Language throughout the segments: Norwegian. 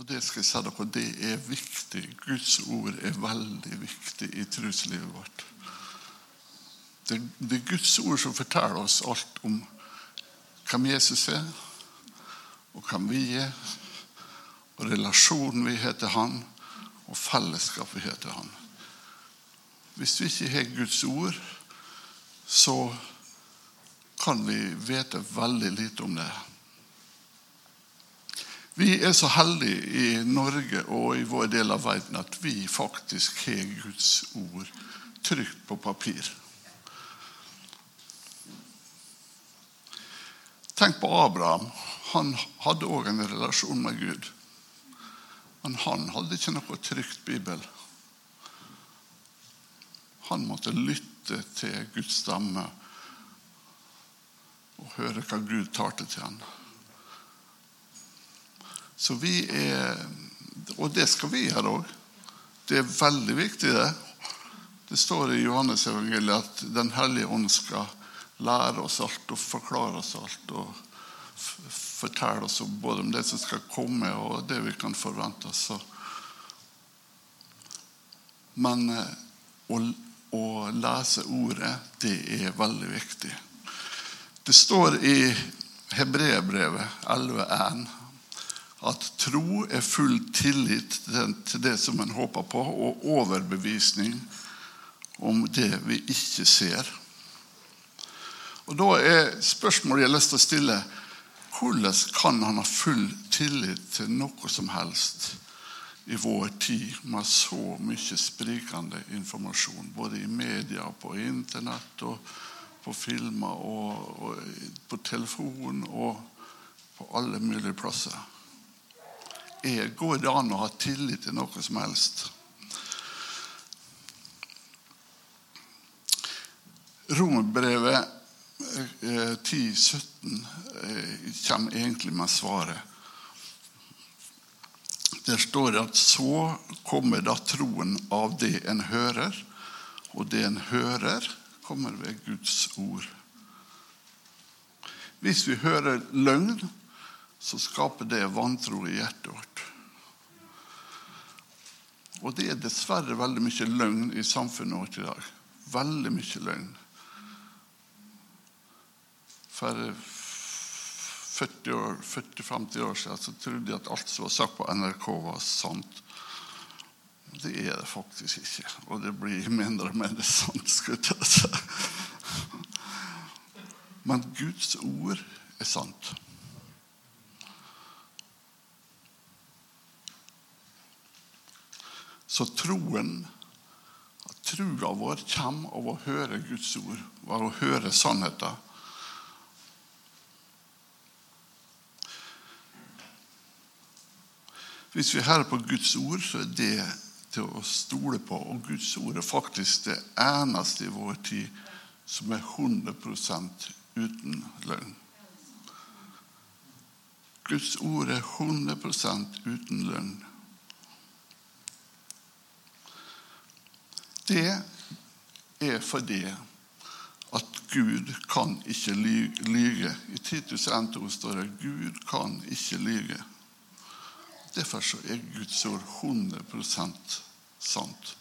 Og det skal jeg si dere, det er viktig. Guds ord er veldig viktig i troslivet vårt. Det, det er Guds ord som forteller oss alt om hvem Jesus er, og hvem vi er, og relasjonen vi har til Han, og fellesskapet vi har til Han. Hvis vi ikke har Guds ord, så kan vi vite veldig lite om det. Vi er så heldige i Norge og i vår del av verden at vi faktisk har Guds ord trygt på papir. Tenk på Abraham. Han hadde òg en relasjon med Gud. Men han hadde ikke noe trygt bibel. Han måtte lytte til Guds stemme og høre hva Gud talte til ham. Så vi er Og det skal vi gjøre òg. Det er veldig viktig, det. Det står i Johannes evangeliet at Den hellige ånd skal lære oss alt og forklare oss alt. og fortelle oss både om det som skal komme, og det vi kan forvente oss. Men eh, å, å lese ordet, det er veldig viktig. Det står i Hebreerbrevet 11.1 at tro er full tillit til det som en håper på, og overbevisning om det vi ikke ser. Og Da er spørsmålet jeg har lyst til å stille hvordan kan han ha full tillit til noe som helst i vår tid med så mye sprikende informasjon, både i media, på Internett, og på filmer, og, og på telefon og på alle mulige plasser? Er, går det an å ha tillit til noe som helst? Romerbrevet 10-17 eh, eh, kommer egentlig med svaret. Der står det at så kommer da troen av det en hører, og det en hører, kommer ved Guds ord. Hvis vi hører løgn, så skaper det vantro i hjertet vårt. Og det er dessverre veldig mye løgn i samfunnet vårt i dag. Veldig mye løgn. For 40-50 år, år siden så trodde jeg at alt som var sagt på NRK, var sant. Det er det faktisk ikke. Og det blir mindre og mindre sant. skulle jeg. Men Guds ord er sant. Så troen Trua vår kommer av å høre Guds ord, av å høre sannheten. Hvis vi hører på Guds ord, så er det til å stole på. Og Guds ord er faktisk det eneste i vår tid som er 100 uten løgn. Guds ord er 100 uten løgn. Det er fordi at Gud kan ikke lyge. I Titus 1.2 står det Gud kan ikke lyge. Derfor så er Guds ord 100% sant.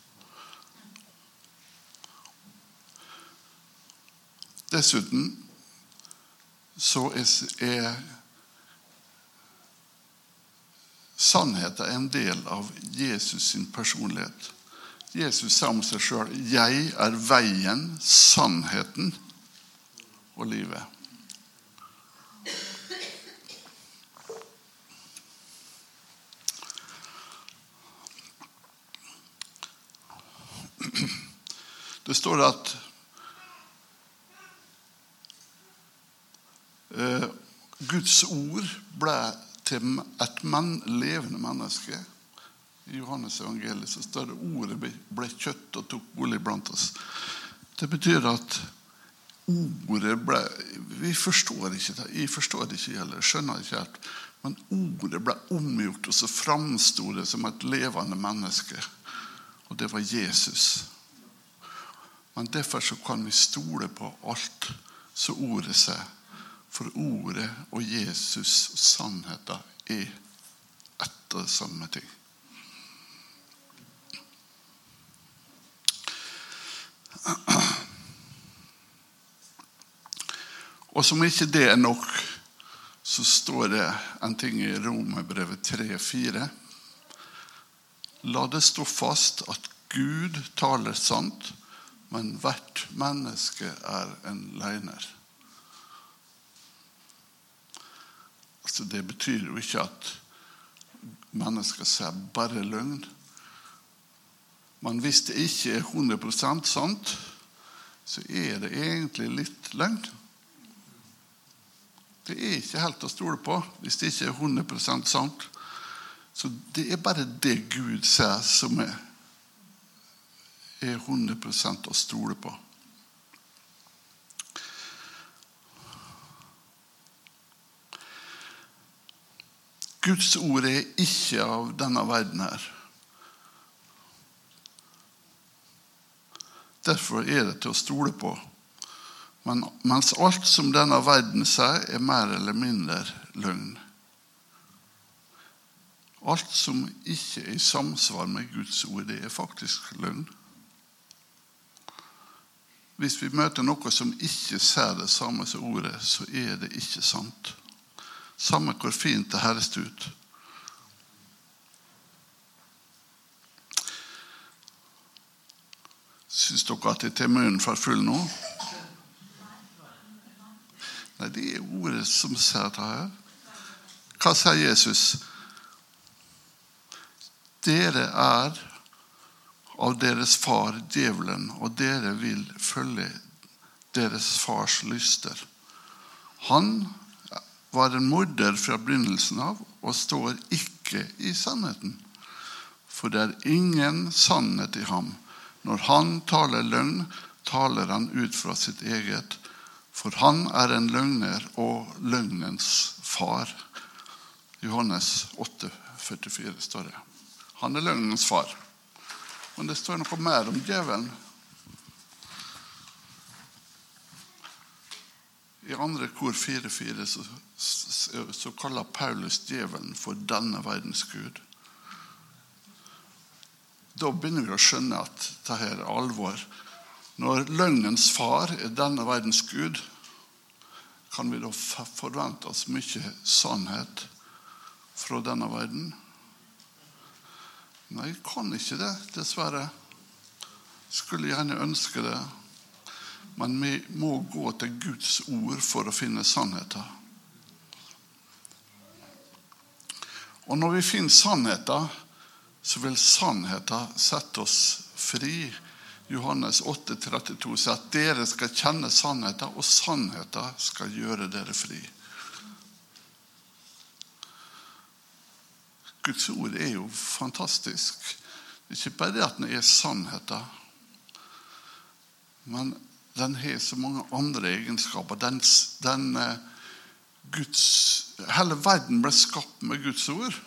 Dessuten så er sannheten en del av Jesus sin personlighet. Jesus sa om seg sjøl 'Jeg er veien, sannheten og livet'. Det står at eh, Guds ord ble til et levende menneske. I Johannes evangeliet så står det ordet ble kjøtt og tok bolig blant oss. Det betyr at ordet ble Vi forstår ikke det. Jeg forstår det ikke heller. Skjønner ikke helt. Men ordet ble omgjort, og så framsto det som et levende menneske. Og det var Jesus. Men derfor så kan vi stole på alt som ordet sier. For ordet og Jesus, og sannheten, er ett og samme ting. Og som ikke det er nok, så står det en ting i Romerbrevet 3,4. La det stå fast at Gud taler sant, men hvert menneske er en løgner. Altså, det betyr jo ikke at mennesker sier bare løgn. Men hvis det ikke er 100 sant, så er det egentlig litt løgn. Det er ikke helt å stole på hvis det ikke er 100 sant. Så det er bare det Gud sier, som er, er 100 å stole på. Guds ord er ikke av denne verden her. Derfor er det til å stole på. Men, mens alt som denne verden sier, er mer eller mindre løgn. Alt som ikke er i samsvar med Guds ord, det er faktisk løgn. Hvis vi møter noe som ikke ser det samme som ordet, så er det ikke sant. Samme hvor fint det høres ut. Syns dere at jeg tar munnen for full nå? Nei, det er ordet som sier det her. Hva sier Jesus? Dere er av deres far djevelen, og dere vil følge deres fars lyster. Han var en morder fra begynnelsen av og står ikke i sannheten. For det er ingen sannhet i ham. Når han taler løgn, taler han ut fra sitt eget, for han er en løgner og løgnens far. Johannes 8, 44 står det. Han er løgnens far. Men det står noe mer om djevelen. I andre kor 4.4 så, så, så kaller Paulus djevelen for denne verdens gud. Da begynner vi å skjønne at dette er alvor. Når løgnens far er denne verdens gud, kan vi da forvente oss mye sannhet fra denne verden? Nei, jeg kan ikke det, dessverre. Skulle gjerne ønske det. Men vi må gå til Guds ord for å finne sannheten. Og når vi finner sannheten, så vil sannheten sette oss fri. Johannes 8, 32 sier at dere skal kjenne sannheten, og sannheten skal gjøre dere fri. Guds ord er jo fantastisk. Ikke bare det at den er sannheten, men den har så mange andre egenskaper. Den, den, eh, Guds, hele verden ble skapt med Guds ord.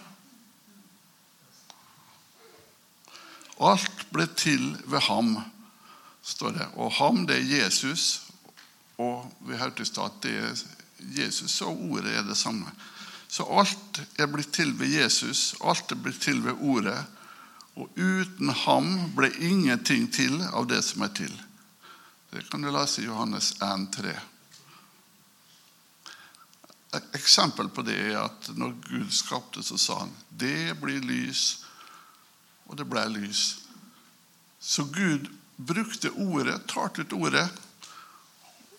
Alt ble til ved ham, står det. Og ham, det er Jesus. Og vi hørte i stad at det er Jesus og ordet er det samme. Så alt er blitt til ved Jesus, alt er blitt til ved Ordet. Og uten ham ble ingenting til av det som er til. Det kan du lese i Johannes 1, 3. Et eksempel på det er at når Gud skapte, så sa han det blir lys, og det ble lys. Så Gud brukte ordet, tar ut ordet,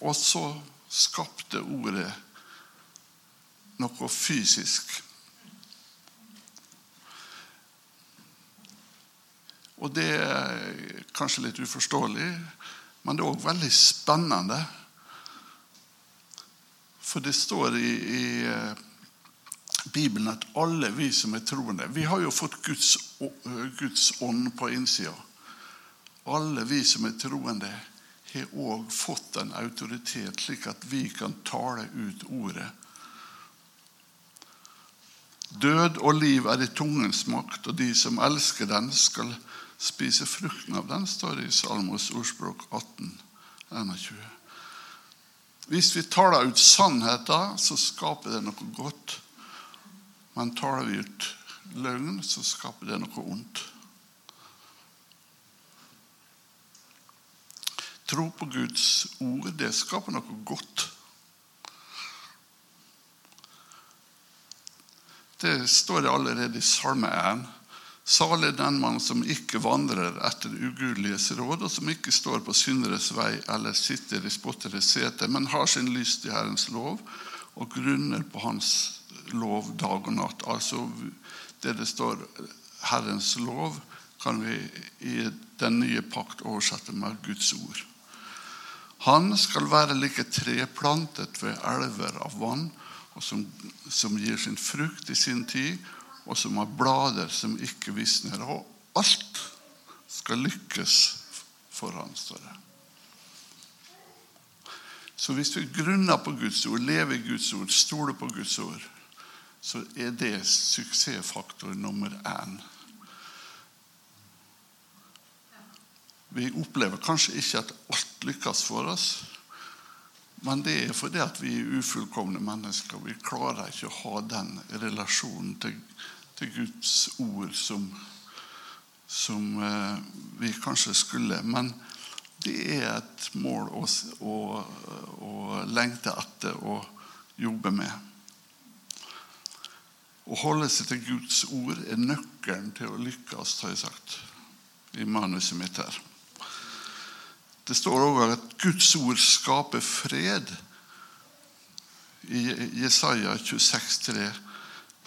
og så skapte ordet noe fysisk. Og det er kanskje litt uforståelig, men det er òg veldig spennende. For det står i, i, eh, Bibelen at alle vi som er troende Vi har jo fått Guds, Guds ånd på innsida. Alle vi som er troende, har òg fått en autoritet, slik at vi kan tale ut ordet Død og liv er i tungens makt, og de som elsker den, skal spise frukten av den, står det i Salmos ordspråk 18, 21. Hvis vi taler ut sannheten, så skaper det noe godt. Men taler vi ut løgn, så skaper det noe ondt. Tro på Guds ord, det skaper noe godt. Det står det allerede i Salme 1. Salig den mann som ikke vandrer etter ugudeliges råd, og som ikke står på synderes vei eller sitter i spotteres sete, men har sin lyst i Herrens lov og grunner på Hans lov dag og natt. Altså det det står Herrens lov, kan vi i den nye pakt oversette med Guds ord. Han skal være like treplantet ved elver av vann, som, som gir sin frukt i sin tid, og som har blader som ikke visner. Og alt skal lykkes for han, står det. Så hvis vi grunner på Guds ord, lever i Guds ord, stoler på Guds ord, så er det suksessfaktor nummer én. Vi opplever kanskje ikke at alt lykkes for oss, men det er fordi at vi er ufullkomne mennesker. Vi klarer ikke å ha den relasjonen til, til Guds ord som, som eh, vi kanskje skulle. Men det er et mål å, å, å lengte etter og jobbe med. Å holde seg til Guds ord er nøkkelen til å lykkes, har jeg sagt i manuset mitt her. Det står òg at Guds ord skaper fred. I Jesaja 26, 26,3.: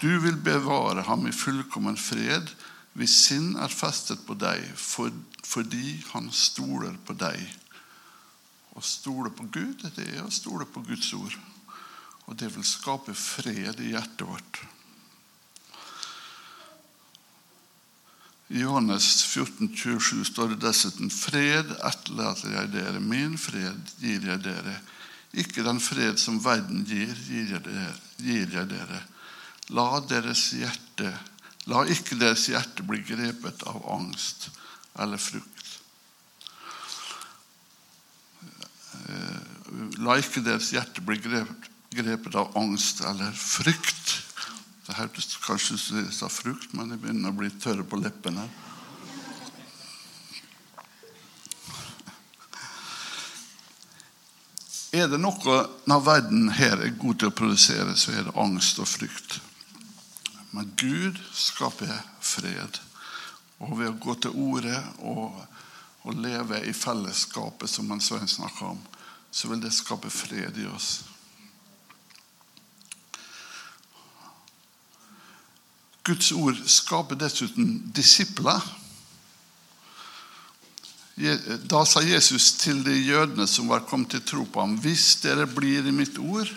Du vil bevare ham i fullkommen fred hvis sinn er festet på deg, for, fordi han stoler på deg. Å stole på Gud, det er å stole på Guds ord. Og det vil skape fred i hjertet vårt. I Johannes 14, 27 står det dessuten fred etterlater jeg dere, min fred gir jeg dere. Ikke den fred som verden gir, gir jeg dere. La, deres hjerte, la ikke deres hjerte bli grepet av angst eller frukt. Eh, la ikke deres hjerte bli grepet av angst eller frykt. Det hørtes kanskje ut som jeg sa frukt, men jeg begynner å bli tørre på leppene. Er det noe når verden her er god til å produsere, så er det angst og frykt. Men Gud skaper fred. Og ved å gå til ordet og, og leve i fellesskapet, som Svein snakka om, så vil det skape fred i oss. Guds ord skaper dessuten disipler. Da sa Jesus til de jødene som var kommet til tro på ham, hvis dere blir i mitt ord,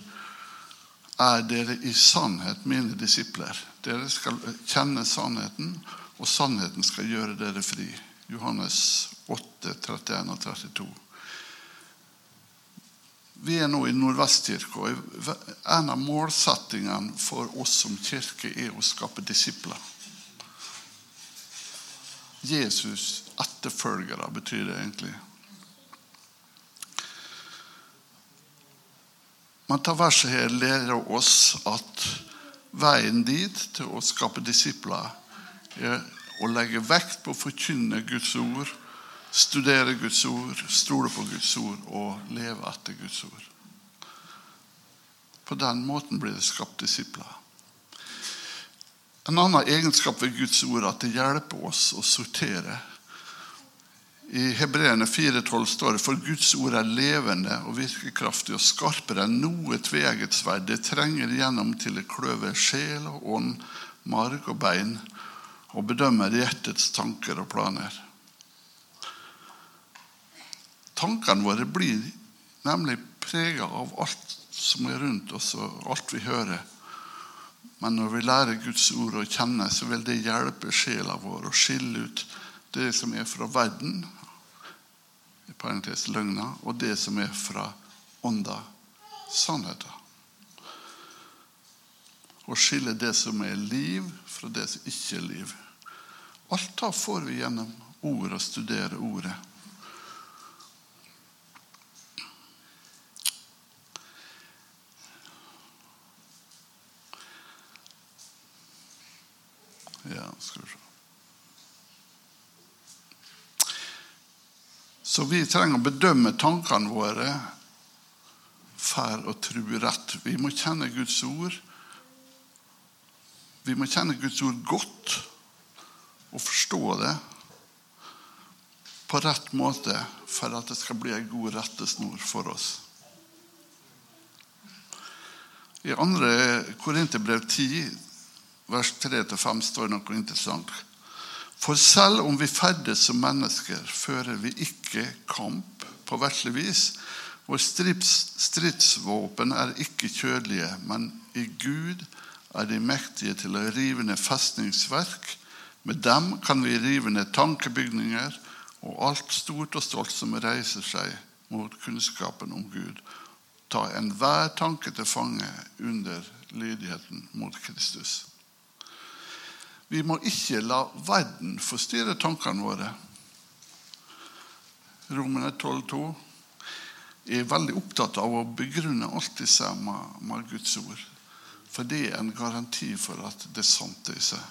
er dere i sannhet mine disipler. Dere skal kjenne sannheten, og sannheten skal gjøre dere fri. Johannes 8, 31 og 32. Vi er nå i Nordvestkirka. En av målsettingene for oss som kirke er å skape disipler. Jesus etterfølgere betyr det egentlig. Men ta verset her lærer oss at veien dit til å skape disipler er å legge vekt på å forkynne Guds ord studere Guds ord, stole på Guds ord og leve etter Guds ord. På den måten blir det skapt disipler. En annen egenskap ved Guds ord er at det hjelper oss å sortere. I Hebreerne 4,12 står det for Guds ord er levende og virkekraftig og skarpere enn noe tveegget sverd. Det trenger gjennom til det kløver sjel og ånd, marg og bein og bedømmer hjertets tanker og planer. Tankene våre blir nemlig prega av alt som er rundt oss, og alt vi hører. Men når vi lærer Guds ord å kjenne, så vil det hjelpe sjela vår å skille ut det som er fra verden, i parentes løgna, og det som er fra ånda, sannheten. Å skille det som er liv, fra det som ikke er liv. Alt det får vi gjennom ord og studere ordet. Skal vi se. Så vi trenger å bedømme tankene våre for å tro rett. Vi må kjenne Guds ord. Vi må kjenne Guds ord godt og forstå det på rett måte for at det skal bli en god rettesnor for oss. I 2. Korinterbrev 10, vers 3-5, står noe interessant. For selv om vi ferdes som mennesker, fører vi ikke kamp på verslig vis. Vår stridsvåpen er ikke kjødelige, men i Gud er de mektige til å rive ned festningsverk. Med dem kan vi rive ned tankebygninger og alt stort og stolt som reiser seg mot kunnskapen om Gud. Ta enhver tanke til fange under lydigheten mot Kristus. Vi må ikke la verden forstyrre tankene våre. Romerne 12,2 er veldig opptatt av å begrunne alt disse med, med Guds ord. For det er en garanti for at det er sant. i seg.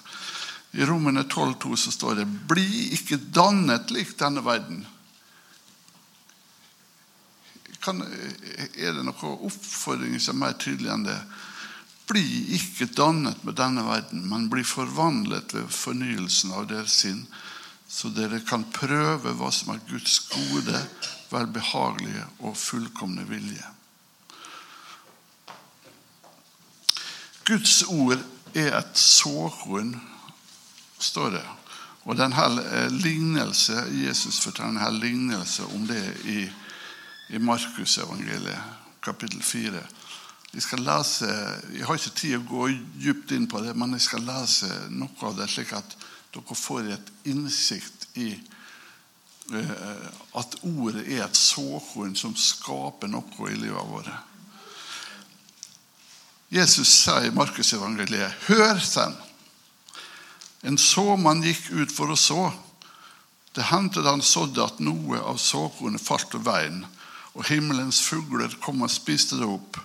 I Romerne 12,2 så står det 'Bli ikke dannet lik denne verden'. Kan, er det noen oppfordring som er mer tydelig enn det? Bli ikke dannet med denne verden, men bli forvandlet ved fornyelsen av deres sinn, så dere kan prøve hva som er Guds gode, velbehagelige og fullkomne vilje. Guds ord er et såkorn står det. Og denne eh, lignelse, Jesus forteller denne lignelse om det i, i Markusevangeliet, kapittel 4. Jeg skal lese, jeg har ikke tid å gå dypt inn på det, men jeg skal lese noe av det, slik at dere får et innsikt i eh, at ordet er et såkorn som skaper noe i livet vårt. Jesus sa i Markusevangeliet, 'Hør, sen'. En såmann gikk ut for å så. Det hendte han sådde, at noe av såkornet falt ved veien, og himmelens fugler kom og spiste det opp.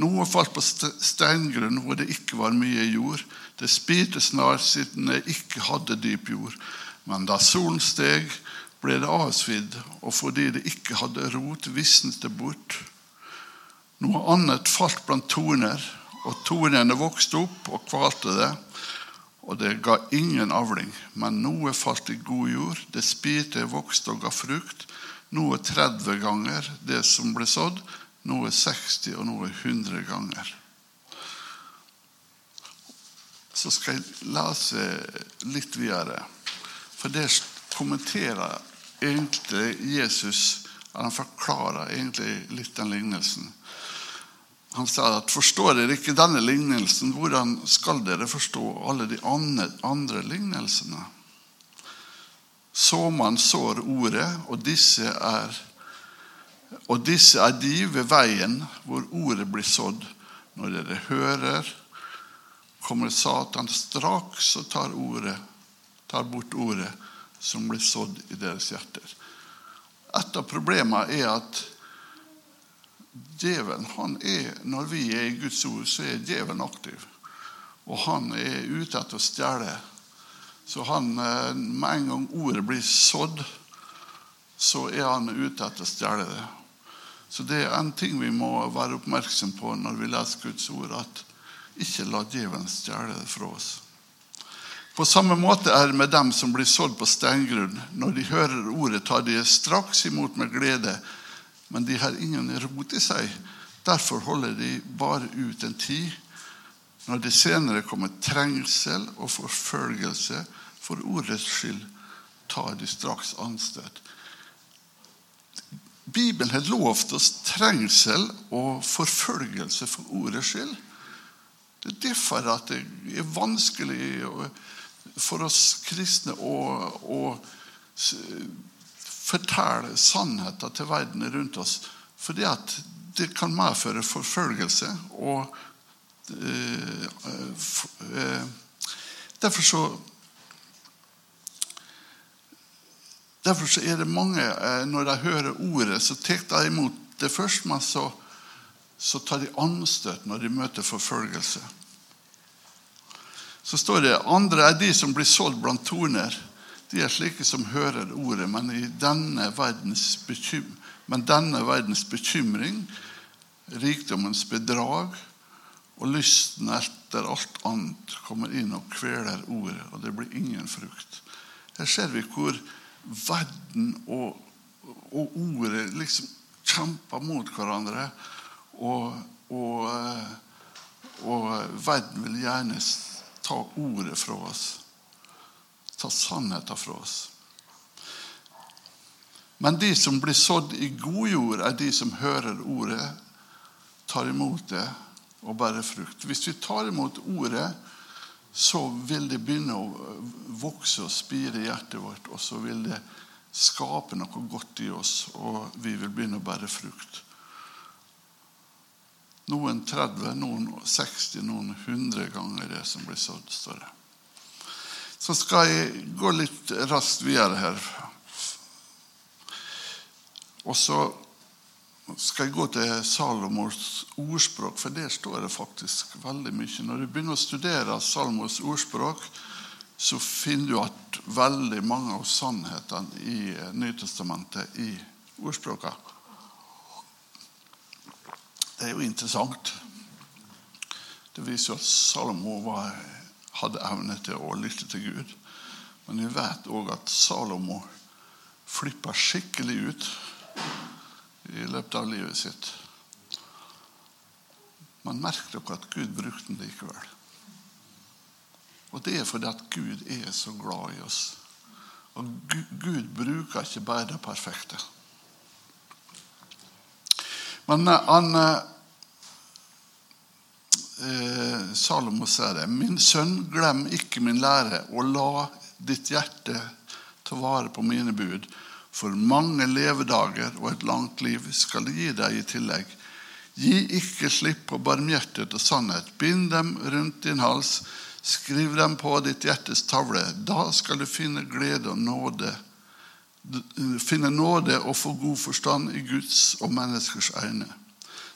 Noe falt på steingrunn hvor det ikke var mye jord. Det spirte snart siden det ikke hadde dyp jord. Men da solen steg, ble det avsvidd, og fordi det ikke hadde rot, visnet det bort. Noe annet falt blant torner, og tornene vokste opp og kvalte det og det ga ingen avling. Men noe falt i god jord, det spirte, vokste og ga frukt. Noe 30 ganger det som ble sådd, noe 60 og noe 100 ganger. Så skal jeg lese litt videre. For det kommenterer egentlig Jesus Han forklarer egentlig litt den lignelsen. Han sa at forstår dere ikke denne lignelsen, hvordan skal dere forstå alle de andre, andre lignelsene? Såmann sår ordet, og disse, er, og disse er de ved veien hvor ordet blir sådd. Når dere hører, kommer Satan straks og tar, ordet, tar bort ordet som blir sådd i deres hjerter. Et av problemene er at Djevelen, han er, Når vi er i Guds ord, så er djevelen aktiv. Og han er ute etter å stjele. Så han, eh, med en gang ordet blir sådd, så er han ute etter å stjele det. Så det er en ting vi må være oppmerksom på når vi leser Guds ord, at ikke la djevelen stjele det fra oss. På samme måte er det med dem som blir sådd på steingrunn. Når de hører ordet, tar de straks imot med glede men de har ingen rot i seg. Derfor holder de bare ut en tid. Når det senere kommer trengsel og forfølgelse for ordets skyld, tar de straks anstøt. Bibelen har lovt oss trengsel og forfølgelse for ordets skyld. Det er derfor at det er vanskelig for oss kristne å, å fortelle sannheten til verden rundt oss. Fordi at det kan medføre forfølgelse. Og uh, derfor så Derfor er det mange, uh, når de hører ordet, så tar de imot det først, men så, så tar de anstøt når de møter forfølgelse. Så står det andre er de som blir solgt blant torner. De er slike som hører ordet, men denne verdens men denne verdens bekymring, rikdommens bedrag og lysten etter alt annet kommer inn og kveler ordet, og det blir ingen frukt. Her ser vi hvor verden og, og ordet liksom kjemper mot hverandre. Og, og, og verden vil gjerne ta ordet fra oss. Ta sannheten fra oss. Men de som blir sådd i god jord, er de som hører ordet, tar imot det og bærer frukt. Hvis vi tar imot ordet, så vil det begynne å vokse og spire i hjertet vårt. Og så vil det skape noe godt i oss, og vi vil begynne å bære frukt. Noen 30, noen 60, noen 100 ganger det som blir sådd, står det. Så skal jeg gå litt raskt videre her. Og så skal jeg gå til Salomos ordspråk, for der står det faktisk veldig mye. Når du begynner å studere Salomos ordspråk, så finner du at veldig mange av sannhetene i Nytestamentet i ordspråket Det er jo interessant. Det viser jo at Salomo var, hadde evne til å lytte til Gud. Men vi vet òg at Salomo flippa skikkelig ut i løpet av livet sitt. Men merk dere at Gud brukte den likevel. Og det er fordi at Gud er så glad i oss. Og Gud bruker ikke bare det perfekte. Men eh, han eh, Salomo sier det. Min sønn, glem ikke min lære, og la ditt hjerte ta vare på mine bud. For mange levedager og et langt liv skal det gi deg i tillegg. Gi ikke slipp på barmhjertighet og sannhet. Bind dem rundt din hals. Skriv dem på ditt hjertes tavle. Da skal du finne glede og nåde. Finne nåde og få god forstand i Guds og menneskers øyne.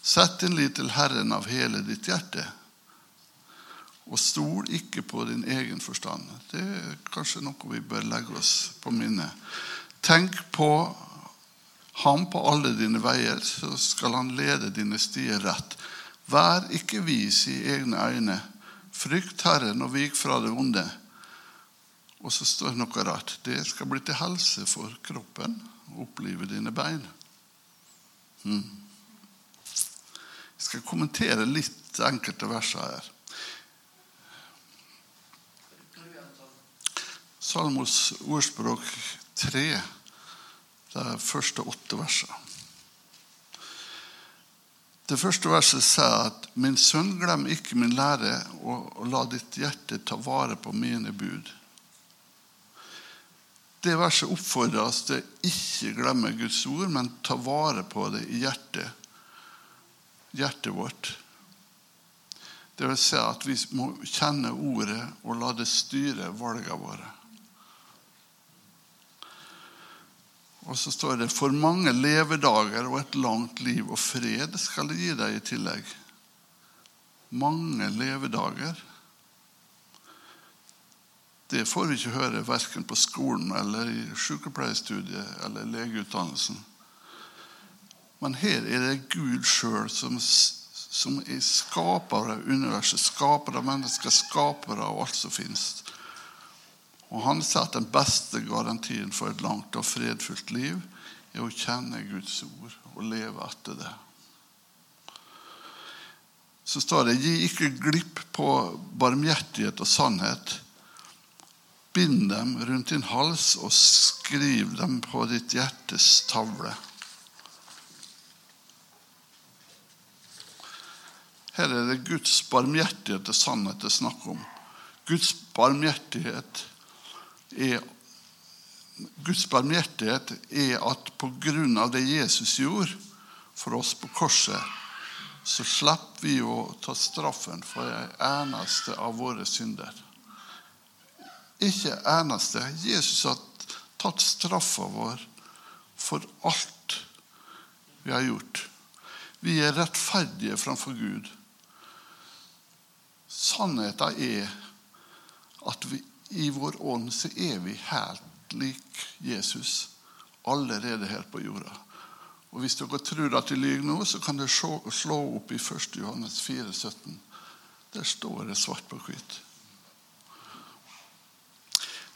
Sett din lit til Herren av hele ditt hjerte. Og stol ikke på din egen forstand. Det er kanskje noe vi bør legge oss på minnet. Tenk på ham på alle dine veier, så skal han lede dine stier rett. Vær ikke vis i egne øyne. Frykt Herren og vik fra det onde. Og så står det noe rart. Det skal bli til helse for kroppen opplive dine bein. Hmm. Jeg skal kommentere litt enkelte verser her. Salmos ordspråk 3, de første åtte versene. Det første verset sier at 'Min sønn, glem ikke min lære, og, la ditt hjerte ta vare på mine bud'. Det verset oppfordrer oss til ikke glemme Guds ord, men ta vare på det i hjertet, hjertet vårt. Det vil si at vi må kjenne ordet og la det styre valgene våre. Og så står det for mange levedager og et langt liv og fred skal det gi deg i tillegg. Mange levedager. Det får vi ikke høre verken på skolen eller i sykepleierstudiet eller legeutdannelsen. Men her er det Gud sjøl som, som er skaper av universet, skaper av mennesker, skaper av alt som finnes. Og han sier at den beste garantien for et langt og fredfullt liv er å kjenne Guds ord og leve etter det. Så står det gi ikke glipp på barmhjertighet og sannhet. Bind dem rundt din hals og skriv dem på ditt hjertes tavle. Her er det Guds barmhjertighet og sannhet det er snakk om. Guds barmhjertighet er Guds barmhjertighet er at pga. det Jesus gjorde for oss på korset, så slipper vi å ta straffen for en eneste av våre synder. Ikke eneste. Jesus har tatt straffa vår for alt vi har gjort. Vi er rettferdige framfor Gud. Sannheten er at vi, i vår ånd så er vi helt lik Jesus allerede her på jorda. Og Hvis dere tror at de lyver nå, så kan dere slå opp i 1. Johannes 4, 17. Der står det svart på hvitt.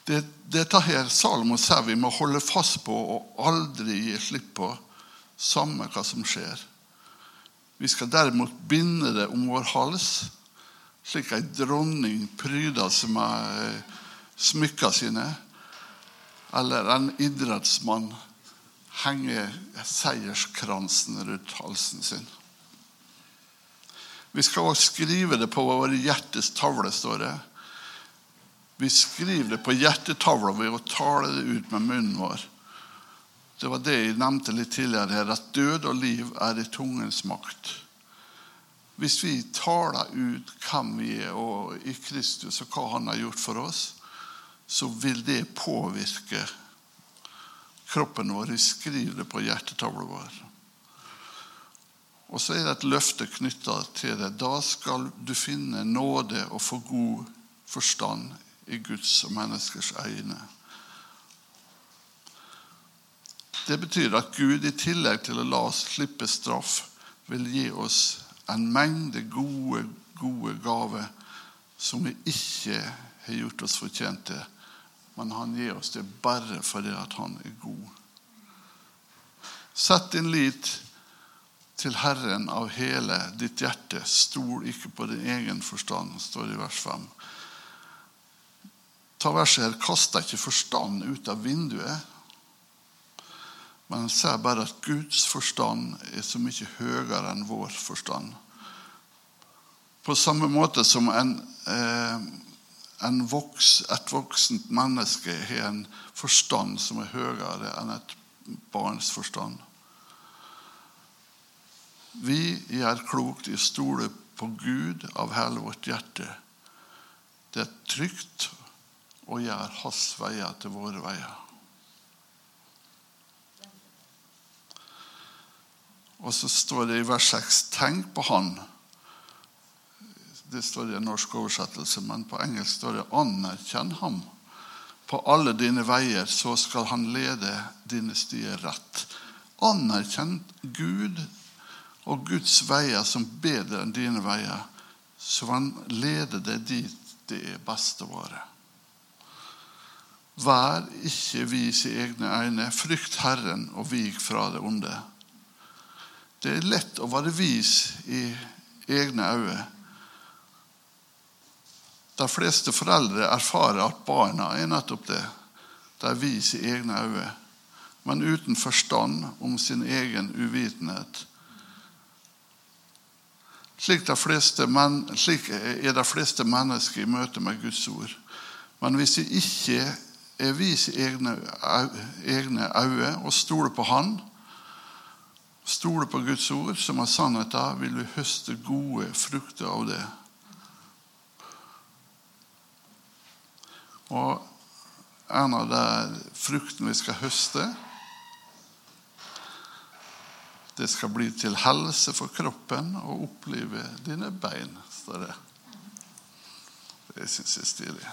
Det, dette her Salomo sier vi må holde fast på og aldri gi slipp på, samme hva som skjer. Vi skal derimot binde det om vår hals, slik ei dronning pryder som med eh, smykkene sine, eller en idrettsmann henger seierskransen rundt halsen sin. Vi skal også skrive det på våre hjertes tavle, står det. Vi skriver det på hjertetavla ved å tale det ut med munnen vår. Det var det jeg nevnte litt tidligere her, at død og liv er i tungens makt. Hvis vi taler ut hvem vi er og i Kristus og hva han har gjort for oss, så vil det påvirke kroppen vår. Vi skriver det på hjertetavla vår. Og så er det et løfte knytta til det. Da skal du finne nåde og få god forstand i Guds og menneskers øyne. Det betyr at Gud i tillegg til å la oss slippe straff, vil gi oss en mengde gode, gode gaver som vi ikke har gjort oss fortjent til. Men han gir oss det bare fordi han er god. Sett din lit til Herren av hele ditt hjerte. Stol ikke på din egen forstand, står det i vers 5. Ta verset her Kast deg ikke forstand ut av vinduet. Men han sier bare at Guds forstand er så mye høyere enn vår forstand. På samme måte som en, eh, en voks, et voksent menneske har en forstand som er høyere enn et barns forstand. Vi gjør klokt i å stole på Gud av hele vårt hjerte. Det er trygt å gjøre hans veier til våre veier. Og så står det i vers 6 Tenk på Han. Det står i en norsk oversettelse, men på engelsk står det 'Anerkjenn ham'. På alle dine veier, så skal han lede dine stier rett. Anerkjenn Gud og Guds veier som bedre enn dine veier, så han leder deg dit det er best å være. Vær ikke vis i egne øyne. Frykt Herren og vik fra det onde. Det er lett å være vis i egne øyne. De fleste foreldre erfarer at barna er nettopp det. De er vis i egne øyne, men uten forstand om sin egen uvitenhet. Slik, men, slik er de fleste mennesker i møte med Guds ord. Men hvis de ikke er vis i egne øyne og stoler på Han, stoler på Guds ord, som er sannheten, vil du høste gode frukter av det. Og en av de fruktene vi skal høste, det skal bli til helse for kroppen og opplive dine bein, står det. Det syns jeg er stilig.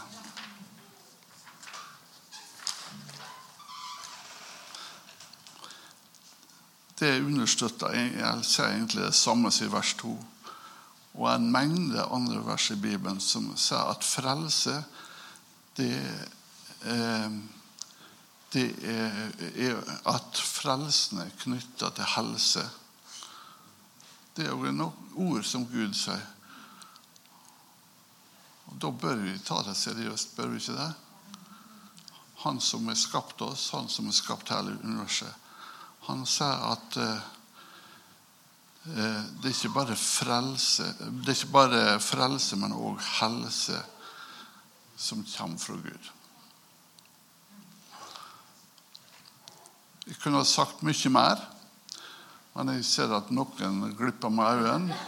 Det understøtter jeg ser egentlig det samme som i vers 2. Og en mengde andre vers i Bibelen som sier at frelse, det, eh, det er, er, at frelsen er knytta til helse. Det er jo noen ord som Gud sier. Og Da bør vi ta det seriøst, bør vi ikke det? Han som har skapt oss, han som har skapt hele universet. Han sa at eh, eh, det er ikke bare frelse, det er ikke bare frelse, men òg helse som kommer fra Gud. Jeg kunne ha sagt mye mer, men jeg ser at noen glipper med øynene.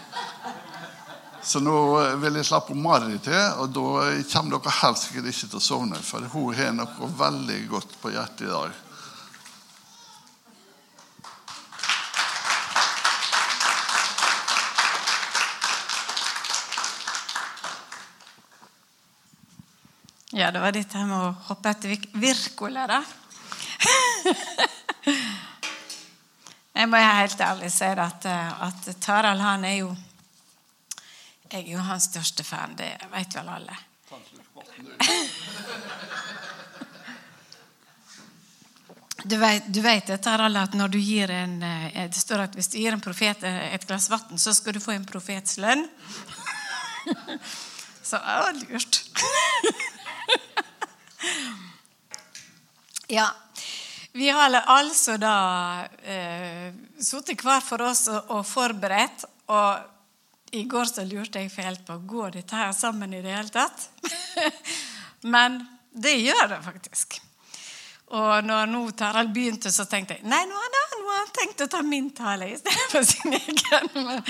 Så nå vil jeg slappe Mari til, og da kommer dere helst ikke til å sovne. For hun har noe veldig godt på hjertet i dag. Ja, det var dette med å hoppe etter Wirkola, da. Jeg må helt ærlig si at, eh, at Tarald han er jo Jeg er jo hans største fan. Det vet vel alle. Du vet, du vet dette, Harald, at når du gir en, eh, det står at hvis du gir en profet eh, et glass vann, så skal du få en profets lønn. Så det var lurt. Ja. Vi har altså da eh, sittet hver for oss og, og, forberedt. Og i går så lurte jeg helt på går dette her sammen i det hele tatt. Men det gjør det faktisk. Og når nå Tarald begynte, så tenkte jeg nei, nå har han tenkt å ta min tale istedenfor sin egen. Men,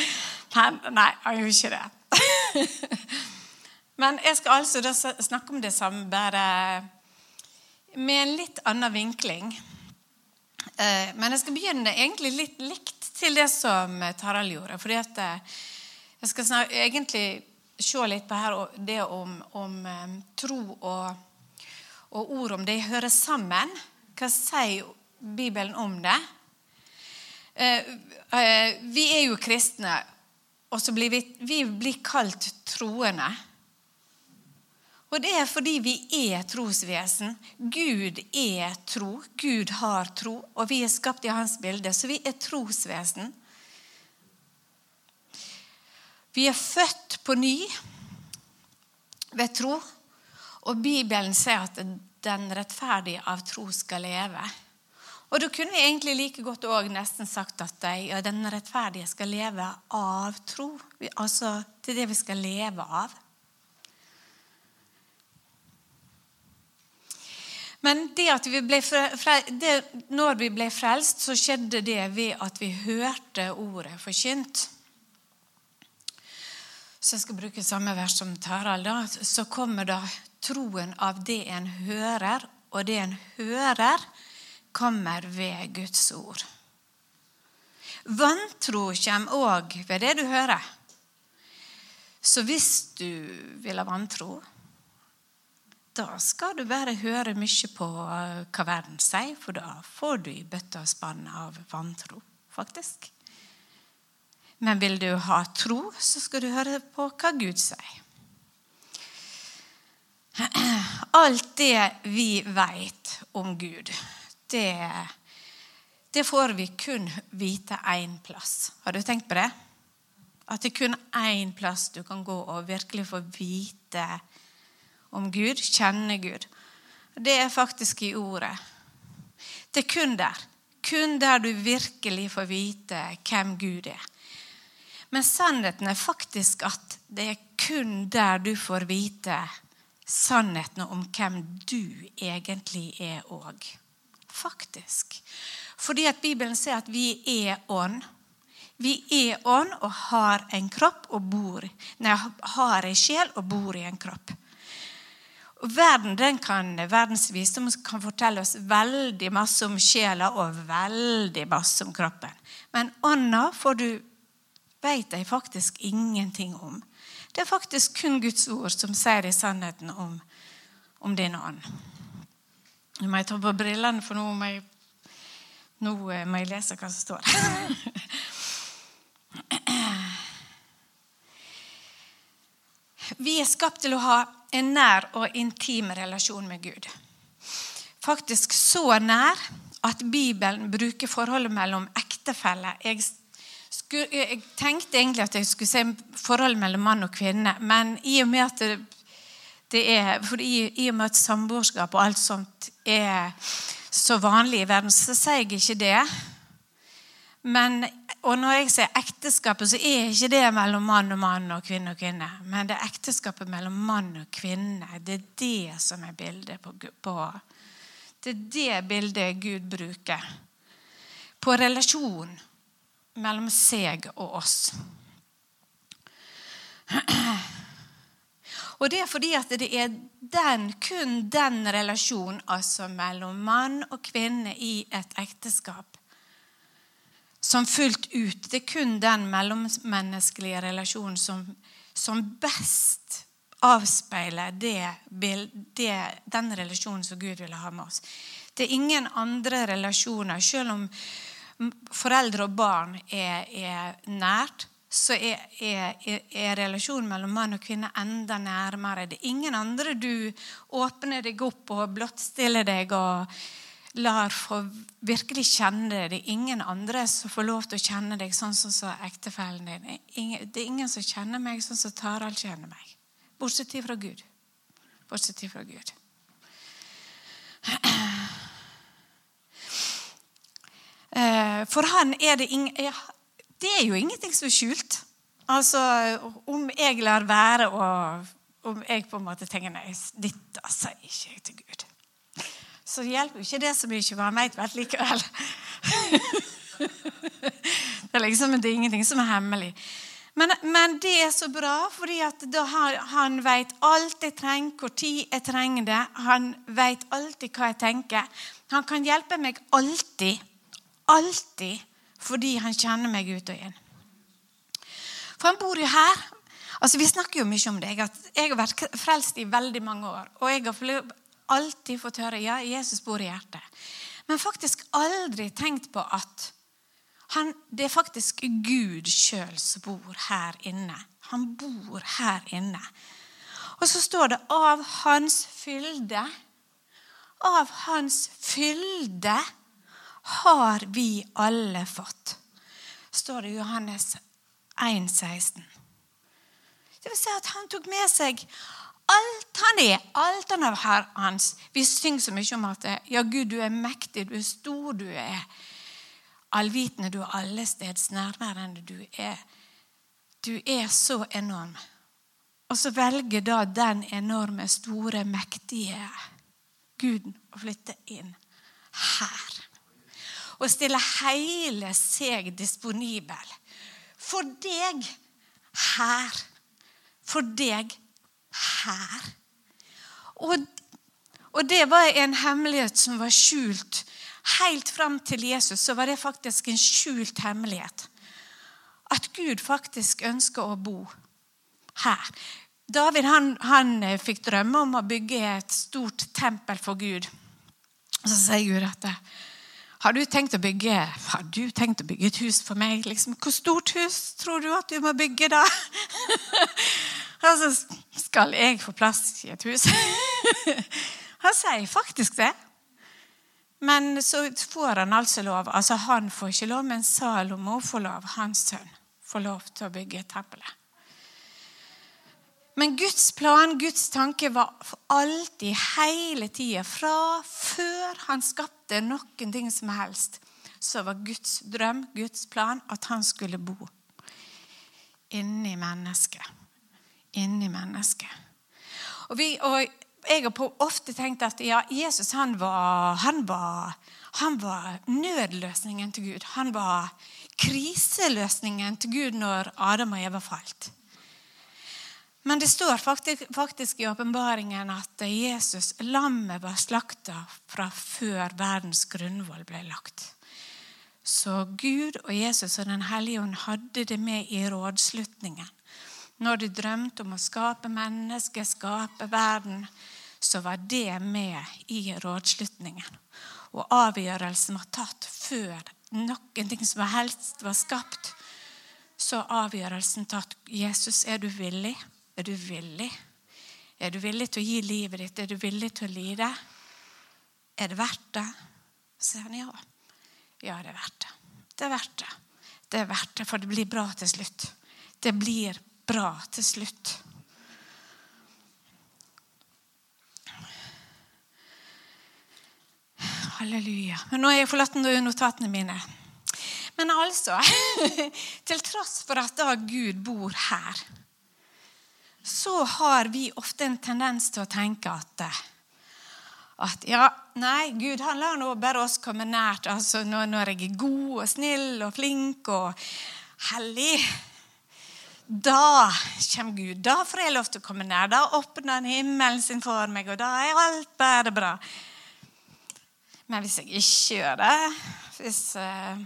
men nei, han gjorde ikke det. Men jeg skal altså da snakke om det samme, bare med en litt annen vinkling. Eh, men jeg skal begynne egentlig litt likt til det som Tarald gjorde. fordi at eh, jeg skal egentlig se litt på her, det om, om eh, tro og og ord om det hører sammen. Hva sier Bibelen om det? Eh, eh, vi er jo kristne, og så blir vi, vi blir kalt troende. Og det er fordi vi er trosvesen. Gud er tro. Gud har tro, og vi er skapt i hans bilde, så vi er trosvesen. Vi er født på ny ved tro. Og Bibelen sier at den rettferdige av tro skal leve. Og Da kunne vi egentlig like godt òg nesten sagt at ja, den rettferdige skal leve av tro. Altså til det vi skal leve av. Men vi det, når vi ble frelst, så skjedde det ved at vi hørte ordet forkynt. Så jeg skal bruke samme vers som Tarald. Så kommer da troen av det en hører, og det en hører, kommer ved Guds ord. Vantro kommer òg ved det du hører. Så hvis du vil ha vantro, da skal du bare høre mye på hva verden sier, for da får du i bøtta og spann av vantro, faktisk. Men vil du ha tro, så skal du høre på hva Gud sier. Alt det vi vet om Gud, det, det får vi kun vite én plass. Har du tenkt på det? At det er kun én plass du kan gå og virkelig få vite om Gud, kjenne Gud. Det er faktisk i ordet. Det er kun der. Kun der du virkelig får vite hvem Gud er. Men sannheten er faktisk at det er kun der du får vite sannheten om hvem du egentlig er òg. Faktisk. Fordi at Bibelen sier at vi er ånd. Vi er ånd og har en kropp og bor Nei, har en sjel og bor i en kropp. Og verden, den kan, Verdens visdom kan fortelle oss veldig masse om sjela og veldig masse om kroppen. Men ånda får du vet jeg faktisk ingenting om. Det er faktisk kun Guds ord som sier i sannheten om, om din ånd. Nå må jeg ta på brillene, for nå må jeg, nå må jeg lese hva som står. Vi er skapt til å ha en nær og intim relasjon med Gud. Faktisk så nær at Bibelen bruker forholdet mellom ektefeller. Jeg jeg tenkte egentlig at jeg skulle se forholdet mellom mann og kvinne, men i og med at det, det er, i, i, og med at samboerskap og alt sånt er så vanlig i verden, så sier jeg ikke det. Men, og når jeg sier ekteskapet, så er ikke det mellom mann og mann og kvinne og kvinne. Men det er ekteskapet mellom mann og kvinne. Det er det som er bildet på, på Det er det bildet Gud bruker. På relasjon mellom seg og oss. Og det er fordi at det er den, kun den relasjonen, altså mellom mann og kvinne i et ekteskap, som fullt ut Det er kun den mellommenneskelige relasjonen som, som best avspeiler det, det, den relasjonen som Gud ville ha med oss. Det er ingen andre relasjoner. Selv om foreldre og barn er, er nært, så er, er, er, relasjonen mellom mann og kvinne enda nærmere. Det er ingen andre du åpner deg opp og blottstiller deg og lar få virkelig kjenne det. Det er ingen andre som får lov til å kjenne deg sånn som så ektefellen din. Det er ingen som kjenner meg sånn som Tarald kjenner meg. Bortsett fra Gud. Bortsett fra Gud. Eh, for han er det ingen Det er jo ingenting som er skjult. Altså, om jeg lar være å Om jeg på en måte tenker nei, dette sier ikke jeg til Gud så hjelper ikke det så mye, for han vet vel likevel. det er liksom det er ingenting som er hemmelig. Men, men det er så bra, fordi han vet alt jeg trenger, hvor tid jeg trenger det. Han vet alltid hva jeg tenker. Han kan hjelpe meg alltid. Alltid. Fordi han kjenner meg ut og inn. For han bor jo her. Altså, Vi snakker jo mye om det. Jeg har vært frelst i veldig mange år. Og jeg har alltid fått høre ja, Jesus bor i hjertet. Men faktisk aldri tenkt på at han, det er faktisk Gud sjøl som bor her inne. Han bor her inne. Og så står det 'av hans fylde'. Av hans fylde har vi alle fått. Står det i Johannes 1,16. Det vil si at han tok med seg Alt han er, alt han har hans. Vi synger så mye om at ja, Gud, du er mektig, du er stor, du er allvitende, du er allesteds nærværende. Du er, du er så enorm. Og så velger da den enorme, store, mektige Guden å flytte inn her. Og stille hele seg disponibel for deg her. For deg her. Og, og det var en hemmelighet som var skjult. Helt fram til Jesus så var det faktisk en skjult hemmelighet. At Gud faktisk ønsker å bo her. David han, han fikk drømme om å bygge et stort tempel for Gud. Og så sier Gud at har du bygge, har du tenkt å bygge et hus for meg? Liksom, hvor stort hus tror du at du må bygge, da? Og så skal jeg få plass i et hus. han sier faktisk det. Men så får han altså lov. Altså Han får ikke lov, men Salomo får lov. Hans sønn får lov til å bygge tempelet. Men Guds plan, Guds tanke, var alltid, hele tida, fra før han skapte noen ting som helst, så var Guds drøm, Guds plan, at han skulle bo inni mennesket inni mennesket. Og, vi, og jeg har ofte tenkt at ja, Jesus han var, han, var, han var, nødløsningen til Gud. Han var kriseløsningen til Gud når Adam og Eva falt. Men det står faktisk, faktisk i åpenbaringen at Jesus, lammet, var slakta fra før verdens grunnvoll ble lagt. Så Gud og Jesus og Den hellige ånd hadde det med i rådslutningen. Når du drømte om å skape mennesket, skape verden, så var det med i rådslutningen. Og avgjørelsen var tatt før noen ting som helst var skapt. Så avgjørelsen tatt. Jesus, er du villig? Er du villig? Er du villig til å gi livet ditt? Er du villig til å lide? Er det verdt det? Så sier han ja. Ja, det er verdt det. Det er verdt det. Det er verdt det, for det blir bra til slutt. Det blir bra til slutt. Halleluja. Men nå har jeg forlatt notatene mine. Men altså Til tross for at da Gud bor her, så har vi ofte en tendens til å tenke at at ja, nei, Gud han lar nå bare oss komme nært. altså Når, når jeg er god og snill og flink og hellig, da kommer Gud. Da får jeg lov til å komme nær. Da åpner han himmelen sin for meg, og da er alt bare bra. Men hvis jeg ikke gjør det, hvis, uh,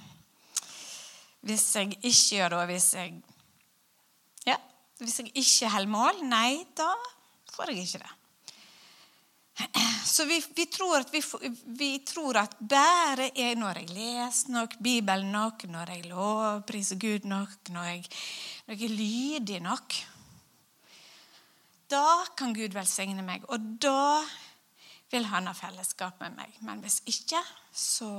hvis jeg ikke gjør det, og hvis jeg ja, hvis jeg ikke holder mål, nei, da får jeg ikke det. Så vi, vi, tror vi, vi, tror at bare jeg, når jeg leser nok, Bibelen nok, når jeg lovpriser Gud nok, når jeg, når jeg er lydig nok Da kan Gud velsigne meg, og da vil han ha fellesskap med meg. Men hvis ikke, så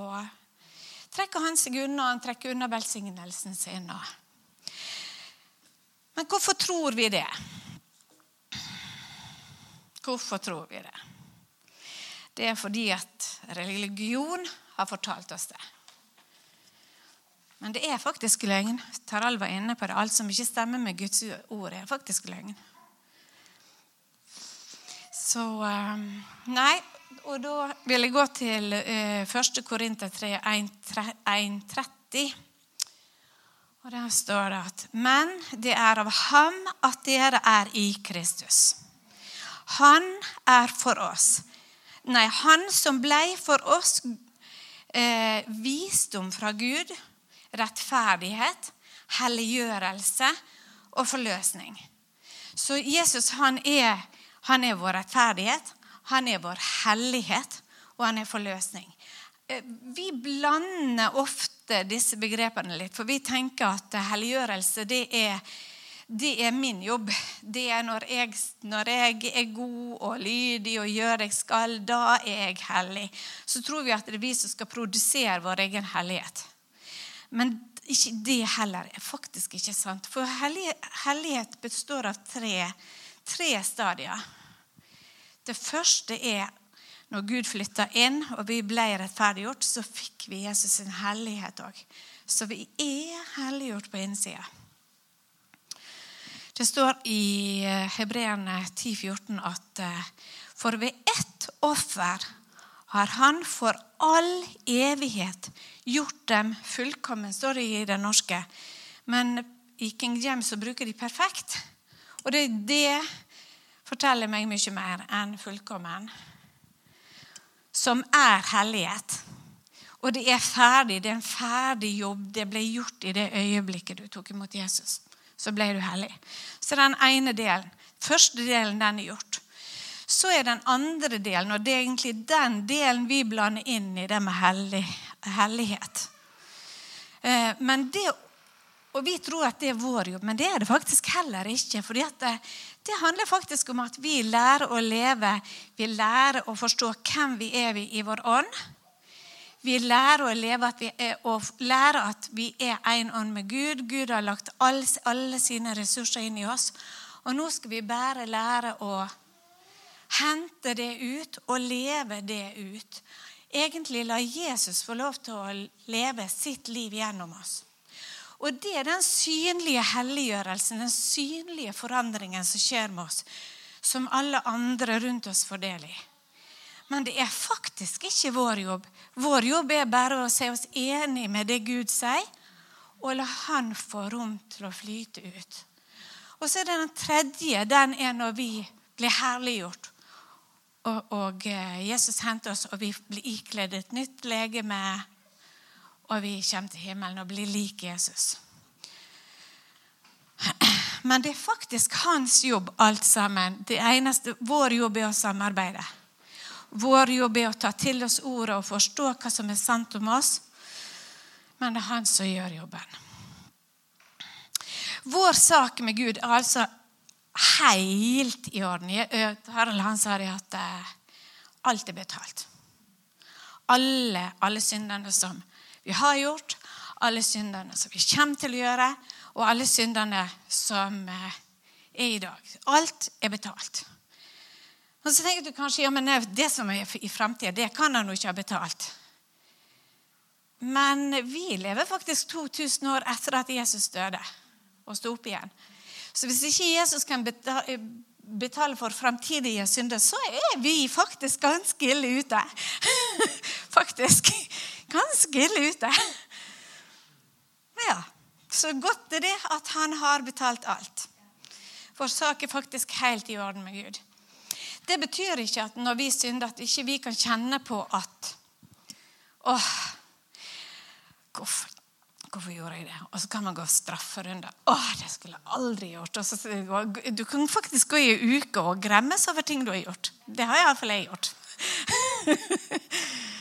trekker han seg unna. Han trekker unna velsignelsen sin. Men hvorfor tror vi det? Hvorfor tror vi det? Det er fordi at religion har fortalt oss det. Men det er faktisk løgn. Tarald var inne på det. Alt som ikke stemmer med Guds ord, er faktisk løgn. Så ehm, Nei, og da vil jeg gå til 1. Korinter 3, 1.30. Og der står det at Men det er av ham at dere er i Kristus. Han er for oss. Nei, han som blei for oss eh, visdom fra Gud, rettferdighet, helliggjørelse og forløsning. Så Jesus han er, han er vår rettferdighet, han er vår hellighet, og han er forløsning. Eh, vi blander ofte disse begrepene litt, for vi tenker at helliggjørelse det er det er min jobb. Det er når jeg, når jeg, er god og lydig og gjør jeg skal, da er jeg hellig. Så tror vi at det er vi som skal produsere vår egen hellighet. Men ikke det heller er faktisk ikke sant. For hellighet består av tre, tre stadier. Det første er når Gud flytta inn og vi ble rettferdiggjort, så fikk vi Jesus sin hellighet òg. Så vi er helliggjort på innsida. Det står i eh, Hebreerne 10,14 at eh, for ved ett offer har Han for all evighet gjort dem fullkommen, står i det norske. Men i King James så bruker de perfekt. Og det, det forteller meg mye mer enn fullkommen. Som er hellighet. Og det er ferdig. Det er en ferdig jobb. Det ble gjort i det øyeblikket du tok imot Jesus så ble du hellig. Så den ene delen. Første delen, den er gjort. Så er den andre delen, og det er egentlig den delen vi blander inn i det med hellig, hellighet. Eh, men det, og vi tror at det er vår jobb, men det er det faktisk heller ikke. fordi det, det handler faktisk om at vi lærer å leve, vi lærer å forstå hvem vi er i vår ånd. Vi lærer å leve at vi er, lærer at vi er en ånd med Gud. Gud har lagt alle, alle sine ressurser inn i oss. Og nå skal vi bare lære å hente det ut og leve det ut. Egentlig la Jesus få lov til å leve sitt liv gjennom oss. Og det er den synlige helliggjørelsen, den synlige forandringen som skjer med oss, som alle andre rundt oss får del i. Men det er faktisk ikke vår jobb. Vår jobb er bare å se oss enig med det Gud sier, og la Han få rom til å flyte ut. Og så er det den tredje. Den er når vi blir herliggjort. Og, og eh, Jesus henter oss, og vi blir ikledd et nytt legeme. Og vi kommer til himmelen og blir lik Jesus. Men det er faktisk hans jobb, alt sammen. Det eneste, Vår jobb er å samarbeide. Vår jobb er å ta til oss ordet og forstå hva som er sant om oss. Men det er han som gjør jobben. Vår sak med Gud er altså helt i orden. Harald han sa at eh, alt er betalt. Alle, alle syndene som vi har gjort, alle syndene som vi kommer til å gjøre, og alle syndene som eh, er i dag. Alt er betalt. Og så tenker du kanskje ja, men det som er i framtida, det kan han jo ikke ha betalt. Men vi lever faktisk 2000 år etter at Jesus døde og sto opp igjen. Så hvis ikke Jesus kan betale for framtidige synder, så er vi faktisk ganske ille ute. faktisk ganske ille ute. Ja, så godt er det at han har betalt alt. For sak er faktisk helt i orden med Gud. Det betyr ikke at når vi synder, at ikke vi kan kjenne på at åh, hvorfor, Hvorfor gjorde jeg det? Og så kan man gå strafferunde. Åh, det skulle jeg aldri gjort. Så, du kan faktisk gå i en uke og gremmes over ting du har gjort. Det har iallfall jeg gjort.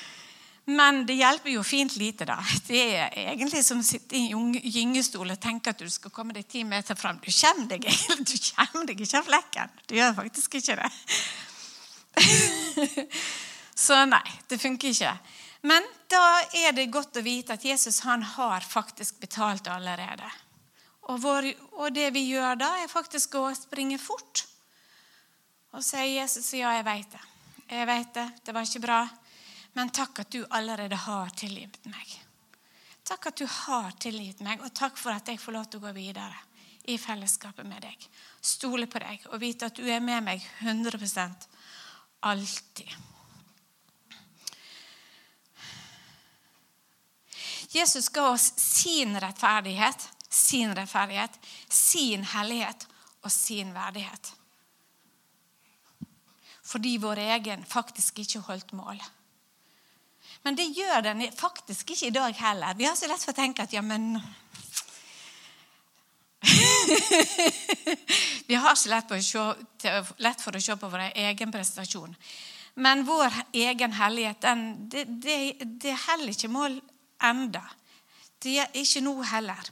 Men det hjelper jo fint lite, da. Det er egentlig som å sitte i en gyngestol og tenke at du skal komme deg ti meter fram. Du kommer deg, du kommer deg ikke av flekken. Du gjør faktisk ikke det. Så nei, det funker ikke. Men da er det godt å vite at Jesus han har faktisk betalt allerede. Og, vår, og det vi gjør da, er faktisk å springe fort. Og si Jesus, ja, jeg vet det. Jeg vet det. Det var ikke bra. Men takk at du allerede har tilgitt meg. Takk at du har tilgitt meg, og takk for at jeg får lov til å gå videre i fellesskapet med deg. Stole på deg og vite at du er med meg 100% alltid. Jesus ga oss sin rettferdighet, sin rettferdighet, sin hellighet og sin verdighet. Fordi vår egen faktisk ikke holdt mål. Men det gjør den faktisk ikke i dag heller. Vi har så lett for å tenke at ja, men Vi har så lett, se, lett, for å se på vår egen prestasjon. Men vår egen hellighet, den, det, det, det heller ikke mål enda. Det er ikke nå heller.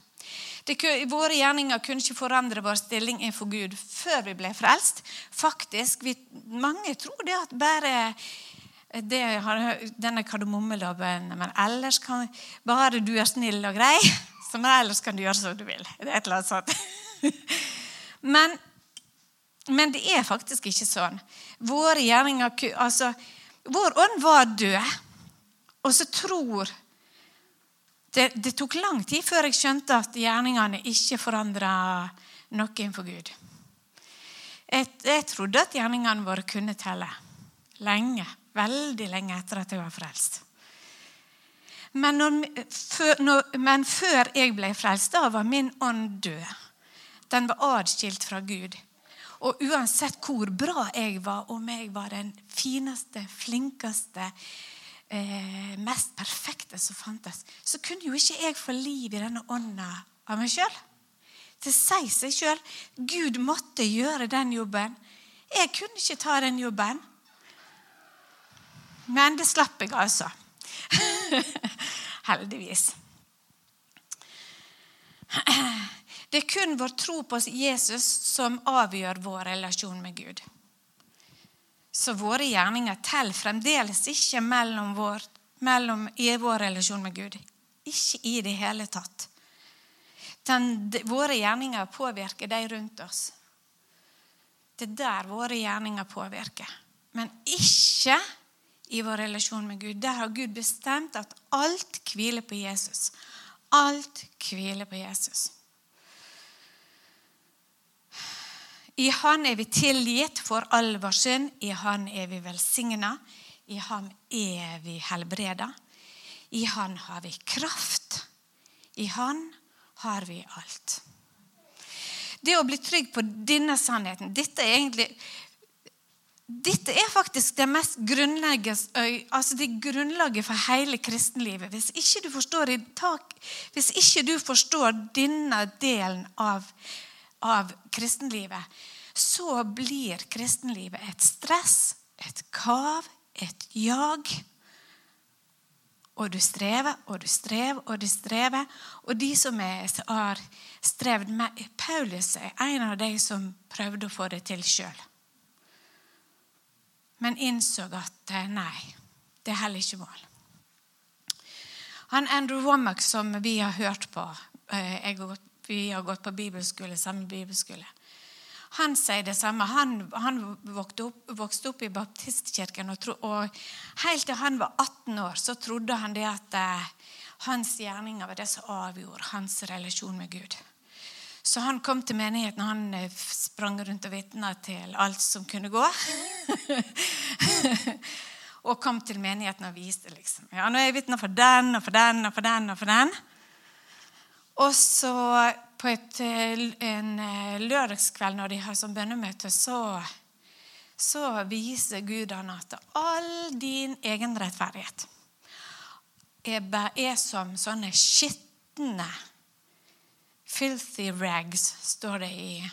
Det, våre gjerninger kunne ikke forandre vår stilling innenfor Gud før vi ble frelst. Faktisk, vi, Mange tror det at bare det, denne kardemommeloven Men ellers kan bare du er snill og grei, så ellers kan du gjøre som du vil. Det er et eller annet sånt. Men, men det er faktisk ikke sånn. Våre gjerninger altså, Vår ånd var død, og så tror det, det, tok lang tid før jeg skjønte at gjerningene ikke forandra noe innenfor Gud. Jeg, jeg, trodde at gjerningene våre kunne telle. Lenge. Veldig lenge etter at jeg var frelst. Men, når, før, når, men før jeg ble frelst, da var min ånd død. Den var adskilt fra Gud. Og uansett hvor bra jeg var, om jeg var den fineste, flinkeste, eh, mest perfekte som fantes, så kunne jo ikke jeg få liv i denne ånda av meg sjøl. Det sier seg sjøl. Gud måtte gjøre den jobben. Jeg kunne ikke ta den jobben. Men det slapp jeg, altså. Heldigvis. Det er kun vår tro på Jesus som avgjør vår relasjon med Gud. Så våre gjerninger teller fremdeles ikke mellom vår, mellom, i vår relasjon med Gud. Ikke i det hele tatt. Den, de, våre gjerninger påvirker de rundt oss. Det er der våre gjerninger påvirker. Men ikke i vår relasjon med Gud. Der har Gud bestemt at alt hviler på Jesus. Alt hviler på Jesus. I Han er vi tilgitt for all vår synd. I Han er vi velsigna. I Han er vi helbreda. I Han har vi kraft. I Han har vi alt. Det å bli trygg på denne sannheten Dette er egentlig dette er faktisk det mest altså det grunnlaget for hele kristenlivet. Hvis ikke, du forstår, hvis ikke du forstår denne delen av av kristenlivet, så blir kristenlivet et stress, et kav, et jag. Og du strever og du strever og du strever. Og de som har strevd med Paulus er en av de som prøvde å få det til sjøl. Men innså at eh, nei, det er heller ikke mål. Han Andrew Womack, som vi har hørt på eh, gått vi har gått på bibelskole, samme bibelskole. Han sier det samme. Han, han vokste, opp, vokste, opp, i baptistkirken. Og, og, Helt til han var 18 år, så trodde han det at eh, hans gjerninger var det som avgjorde hans relasjon med Gud. Så han kom til menigheten, og han eh, sprang rundt og vitna til alt som kunne gå. og kom til menigheten og viste liksom. Ja, nå er jeg vitna for den og for den og for den. og for den. Og så på et, eh, en eh, lørdagskveld når de har sånn bønnemøte, så, så viser Gud han at all din egen rettferdighet er, er som sånne skitne, filthy rags, står det i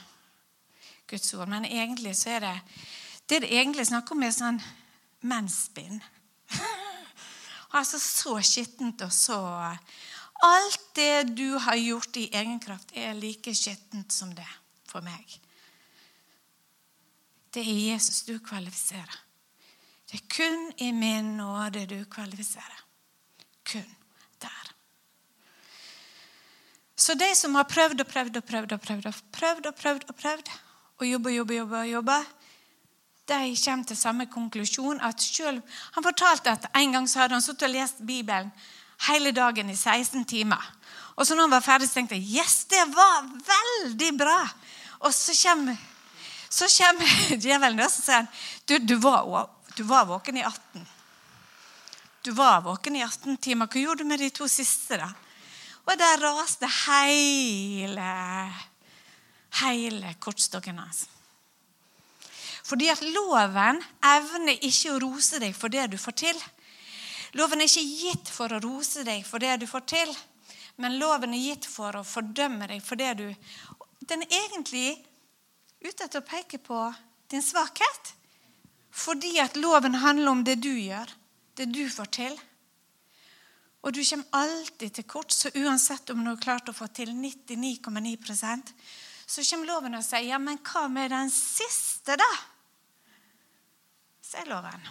Guds ord. Men egentlig så er det det det egentlig snakker om, er sånn mensbind. altså så skittent og så Alt det du har gjort i egen kraft, er like skittent som det for meg. Det er Jesus du kvalifiserer. Det er kun i min nåde du kvalifiserer. Kun der. Så de som har prøvd og prøvd og prøvd og prøvd og prøvd og prøvd og prøvd og jobba, jobba, jobba, jobba, de kommer til samme konklusjon. at selv, Han fortalte at en gang så hadde han sittet og lest Bibelen hele dagen i 16 timer. Og så når han var ferdig, så tenkte jeg yes, det var veldig bra. Og så kommer, så kommer djevelen og sier du, du, var, du var våken i 18. Du var våken i 18 timer. Hva gjorde du med de to siste? da? Og der raste hele, hele kortstokken hans. Fordi at loven evner ikke å rose deg for det du får til. Loven er ikke gitt for å rose deg for det du får til, men loven er gitt for å fordømme deg for det du Den er egentlig ute etter å peke på din svakhet. Fordi at loven handler om det du gjør, det du får til. Og du kommer alltid til kort, så uansett om du har klart å få til 99,9% så kommer loven og sier ja, men hva med den siste, da? Sier loven.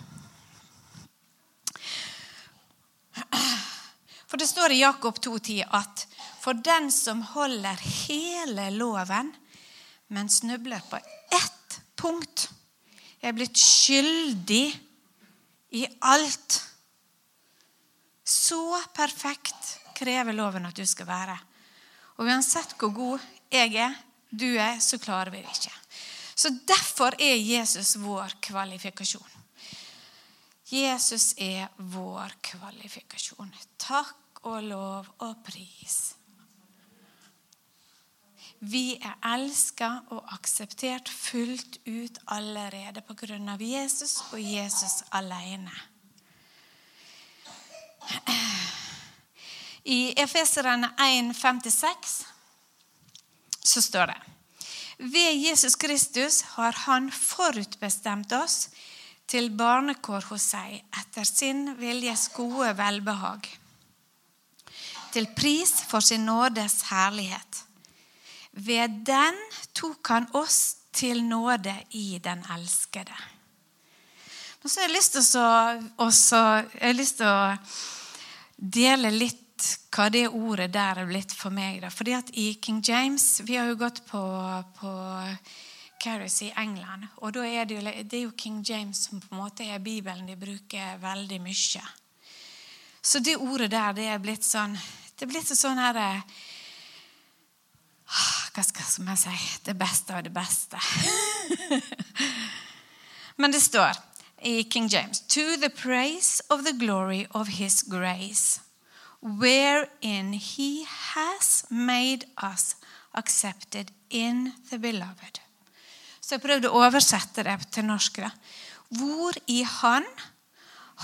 For det står i Jakob 2,10 at for den som holder hele loven, men snubler på ett punkt, er blitt skyldig i alt. Så perfekt krever loven at du skal være. Og uansett hvor god jeg er, du er, så klarer vi det ikke. Så Derfor er Jesus vår kvalifikasjon. Jesus er vår kvalifikasjon. Takk og lov og pris. Vi er elska og akseptert fullt ut allerede på grunn av Jesus og Jesus alene. I Efeserne 1,56 så står det Ved Jesus Kristus har Han forutbestemt oss til barnekår hos seg etter sin viljes gode velbehag, til pris for sin nådes herlighet. Ved den tok han oss til nåde i den elskede. Og så har jeg lyst til å, også, jeg har lyst til å dele litt hva det ordet der er blitt for meg. Da. Fordi at i King James Vi har jo gått på, på Carries i England. Og da er det, jo, det er jo King James som på en måte er Bibelen de bruker veldig mye. Så det ordet der, det er blitt sånn Det er blitt sånn her Hva skal jeg si Det beste av det beste. Men det står i King James To the praise of the glory of his grace, wherein he has made us accepted in the beloved. Så jeg prøvde å oversette det til norsk. Hvor i Han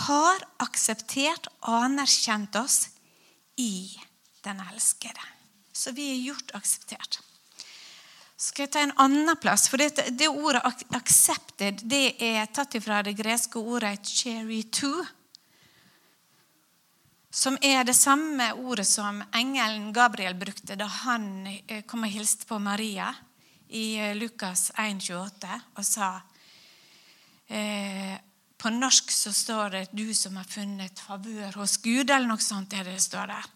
har akseptert og anerkjent oss i den elskede. Så vi er gjort akseptert. Skal jeg ta en annen plass. For det, det ordet 'accepted' det er tatt fra det greske ordet 'cherry to'. Som er det samme ordet som engelen Gabriel brukte da han eh, kom og hilste på Maria i eh, Lukas 1,28 og sa eh, På norsk så står det 'du som har funnet favør hos Gud', eller noe sånt. det det står der.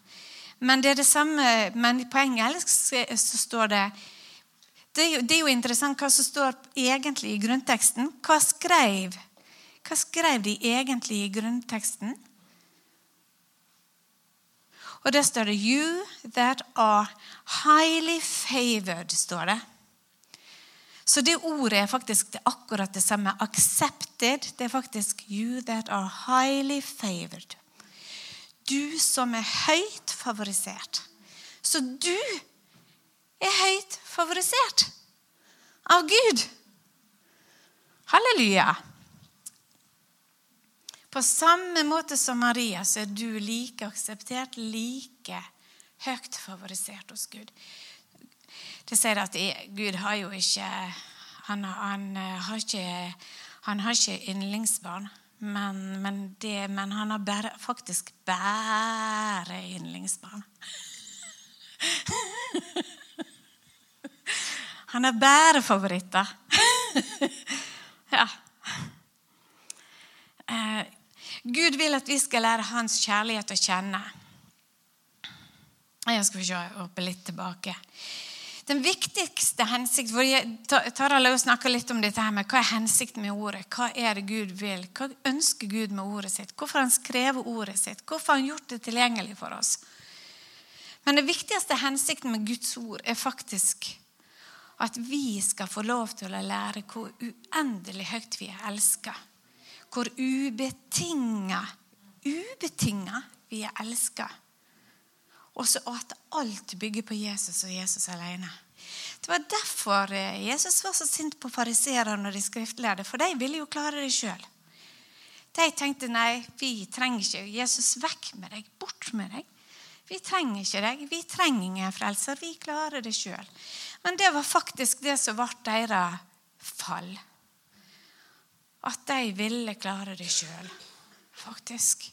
Men det er det samme, men på engelsk så står det det er, jo, det er jo interessant hva som står egentlig i grunnteksten. Hva skrev, hva skrev de egentlig i grunnteksten? Og der står det 'You that are highly favored'. står det. Så det ordet er faktisk det akkurat det samme. Accepted. Det er faktisk you that are highly favored. Du som er høyt favorisert. Så du er høyt favorisert av Gud. Halleluja. På samme måte som Maria så er du like akseptert, like Høyt favorisert hos Gud. Det sier at Gud har jo ikke Han, han har ikke han har ikke yndlingsbarn, men, men, det, men han har bare, faktisk bare yndlingsbarn. Han er bare favoritter. ja. Eh, Gud vil at vi skal lære hans kjærlighet å kjenne. Jeg skal se, hoppe litt tilbake. Den viktigste hensikt for jeg tar alle og snakker litt om dette her med hva er hensikten med ordet. Hva er det Gud vil? Hva ønsker Gud med ordet sitt? Hvorfor har han skrevet ordet sitt? Hvorfor har han gjort det tilgjengelig for oss? Men det viktigste hensikten med Guds ord er faktisk at vi skal få lov til å lære hvor uendelig høyt vi er elska. Hvor ubetinga, ubetinga vi er elska. Og at alt bygger på Jesus og Jesus alene. Det var derfor eh, Jesus var så sint på fariserene og de skriftlærde, for de ville jo klare det sjøl. De tenkte nei, vi trenger ikke Jesus. Vekk med deg, bort med deg. Vi trenger ikke deg. Vi trenger ingen frelser. Vi klarer det sjøl. Men det var faktisk det som ble deres fall. At de ville klare det sjøl, faktisk.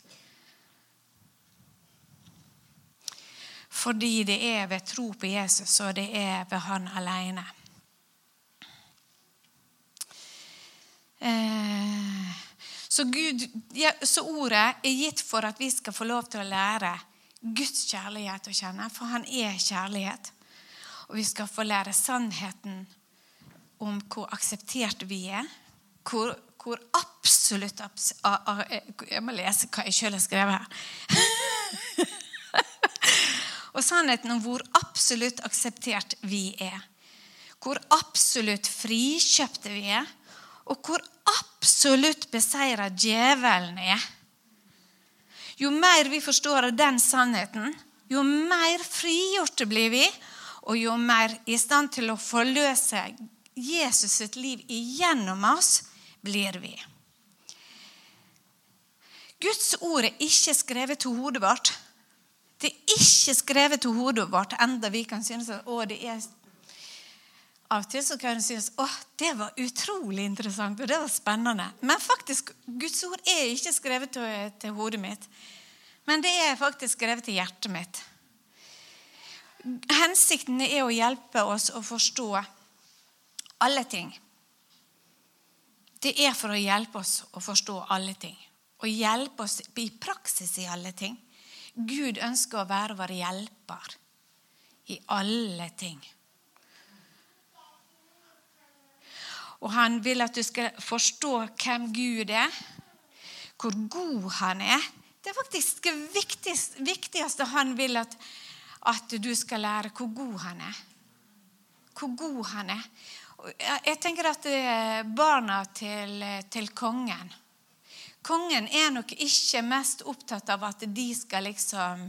Fordi det er ved tro på Jesus, og det er ved Han alene. Eh, så, Gud, så ordet er gitt for at vi skal få lov til å lære Guds kjærlighet å kjenne, for han er kjærlighet. Og vi skal få lære sannheten om hvor akseptert vi er. Hvor, hvor absolutt Jeg må lese hva jeg sjøl har skrevet her. og sannheten om hvor absolutt akseptert vi er. Hvor absolutt frikjøpte vi er, og hvor absolutt beseira djevelen er. Jo mer vi forstår av den sannheten, jo mer frigjorte blir vi, og jo mer i stand til å forløse Jesus sitt liv igjennom oss blir vi. Guds ord er ikke skrevet til hodet vårt. Det er ikke skrevet til hodet vårt, enda vi kan synes at å, det er Av og til så kan det synes å, det var utrolig interessant og det var spennende. Men faktisk, Guds ord er ikke skrevet til, til hodet mitt. Men det er faktisk skrevet til hjertet mitt. Hensikten er å hjelpe oss å forstå alle ting. Det er for å hjelpe oss å forstå alle ting. Å hjelpe oss i praksis i alle ting. Gud ønsker å være vår hjelper i alle ting. Og han vil at du skal forstå hvem Gud er, hvor god han er. Det er faktisk det viktigste, han vil at, at du skal lære, hvor god han er. Hvor god han er. Jeg tenker at barna til, til kongen Kongen er nok ikke mest opptatt av at de skal liksom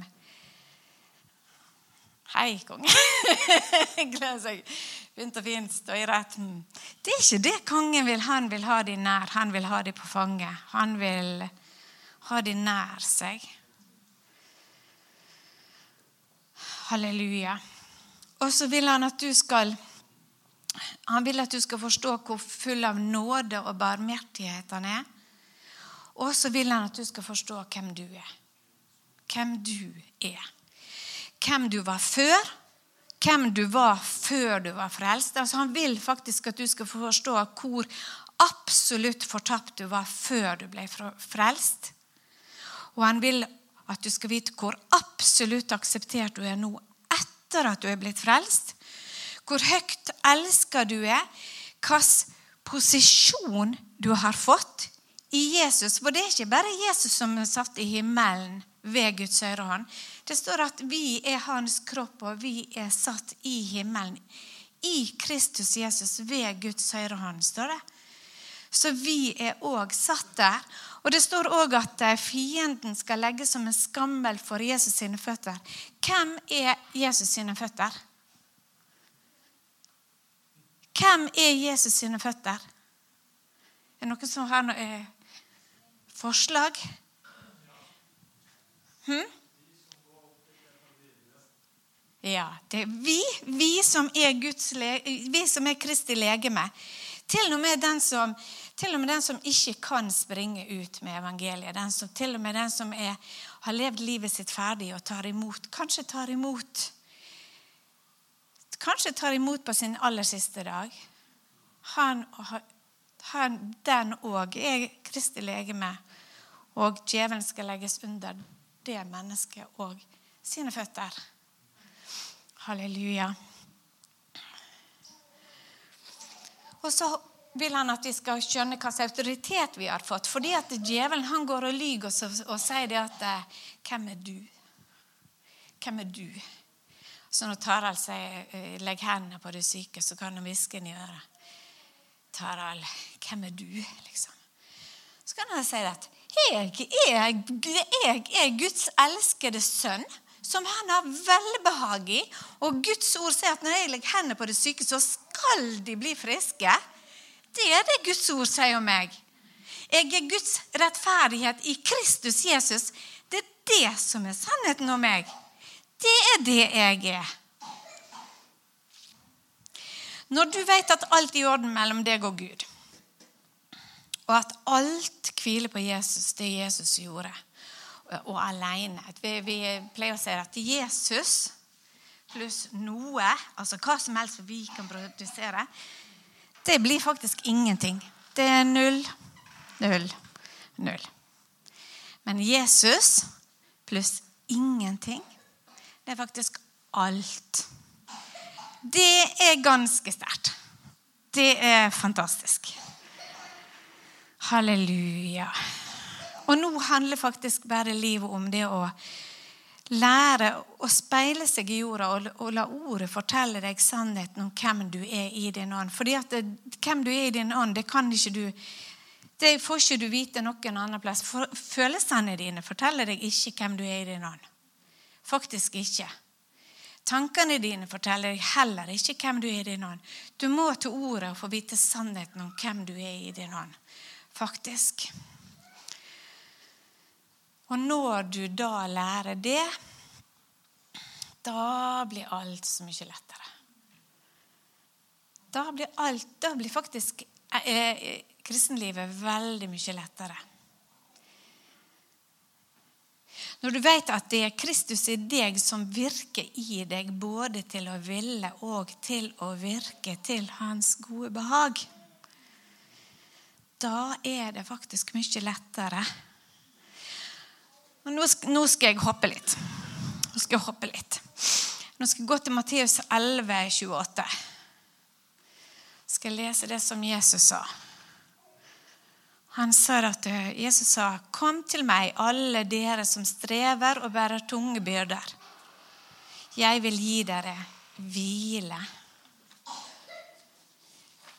Hei, konge. Gleder seg. Begynte og fint stå i retten. Det er ikke det kongen vil. Han vil ha de nær. Han vil ha de på fanget. Han vil ha de nær seg. Halleluja. Og så vil han at du skal han vil at du skal forstå hvor full av nåde og barmhjertighet han er. Og så vil han at du skal forstå hvem du er. Hvem du er. Hvem du var før. Hvem du var før du var frelst. Altså, han vil faktisk at du skal forstå hvor absolutt fortapt du var før du ble frelst. Og han vil at du skal vite hvor absolutt akseptert du er nå etter at du er blitt frelst. Hvor høyt elska du er. Hvilken posisjon du har fått i Jesus. For det er ikke bare Jesus som er satt i himmelen ved Guds høyre hånd. Det står at vi er hans kropp, og vi er satt i himmelen. I Kristus Jesus ved Guds høyre hånd, står det. Så vi er òg satt der. Og det står òg at eh, fienden skal legge som en skammel for Jesus sine føtter. Hvem er Jesus sine føtter? Hvem er Jesus sine føtter? Er det noen som har noe eh, Forslag? Hm? Ja, det er vi, vi som er, Guds, vi som er Kristi legeme. Til og, med den som, til og med den som ikke kan springe ut med evangeliet. Den som, til og med den som er, har levd livet sitt ferdig og tar imot. Kanskje tar imot Kanskje tar imot på sin aller siste dag. Han, han, den òg er Kristi legeme. Og djevelen skal legges under det mennesket og sine føtter. Halleluja. Og så vil han at vi skal skjønne hvilken autoritet vi har fått. Fordi at djevelen han går og lyver og, og sier det at eh, Hvem er du? Hvem er du? Så når Tarald sier eh, 'legg hendene på det syke', så kan han hviske inn i øret. 'Tarald, hvem er du?' liksom. Så kan han si at 'jeg er, jeg er Guds elskede sønn' som han har velbehag i. Og Guds ord sier at når jeg legger hendene på det syke, så skal de bli friske. Det er det Guds ord sier om meg. Jeg er Guds rettferdighet i Kristus Jesus. Det er det som er sannheten om meg. Det er det jeg er. Når du vet at alt er i orden mellom deg og Gud, og at alt hviler på Jesus, det Jesus gjorde, og alene. Vi, vi pleier å si at Jesus pluss noe, altså hva som helst vi kan produsere, det blir faktisk ingenting. Det er null, null, null. Men Jesus pluss ingenting, det er faktisk alt. Det er ganske sterkt. Det er fantastisk. Halleluja. Og nå handler faktisk bare livet om det å lære å speile seg i jorda og, og la ordet fortelle deg sannheten om hvem du er i din ånd. Fordi at det, hvem du er i din ånd, det kan ikke du det får ikke du vite noen annen plass. For, følelsene dine forteller deg ikke hvem du er i din ånd. Faktisk ikke. Tankene dine forteller deg heller ikke hvem du er i din ånd. Du må til ordet og få vite sannheten om hvem du er i din ånd. Faktisk. Og når du da lærer det, da blir alt så mye lettere. Da blir, alt, da blir faktisk eh, eh, kristenlivet veldig mye lettere. Når du vet at det er Kristus i deg som virker i deg både til å ville og til å virke til Hans gode behag, da er det faktisk mye lettere nå skal, nå skal, jeg hoppe litt. Nå skal jeg hoppe litt. Nå skal jeg gå til Matteus 11, 28. Jeg skal lese det som Jesus sa. Han sa at eh, Jesus sa, 'Kom til meg, alle dere som strever og bærer tunge byrder.' 'Jeg vil gi dere hvile.'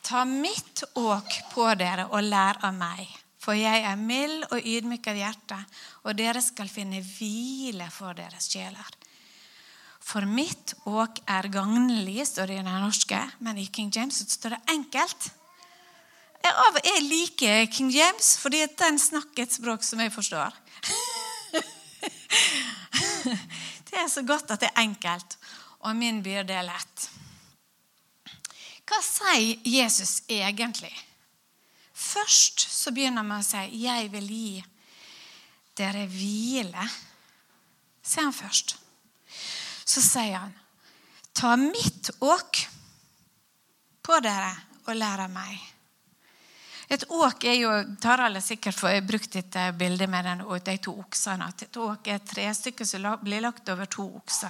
Ta mitt åk på dere og lær av meg. For jeg er mild og ydmyk av hjerte, og dere skal finne hvile for deres sjeler. For mitt åk er gagnlig, står det i den norske, men i King James står det enkelt. Jeg, liker King James fordi den snakker et språk som jeg forstår. det er så godt at det er enkelt, og min byrde er lett. Hva sier Jesus egentlig? Først så begynner med å si 'Jeg vil gi dere hvile'. Sier han først. Så sier han 'Ta mitt åk på dere og lær av meg'. Et åk er jo Tarald har sikkert brukt et bilde med den, de to oksene. At et åk er tre stykker som blir lagt over to okser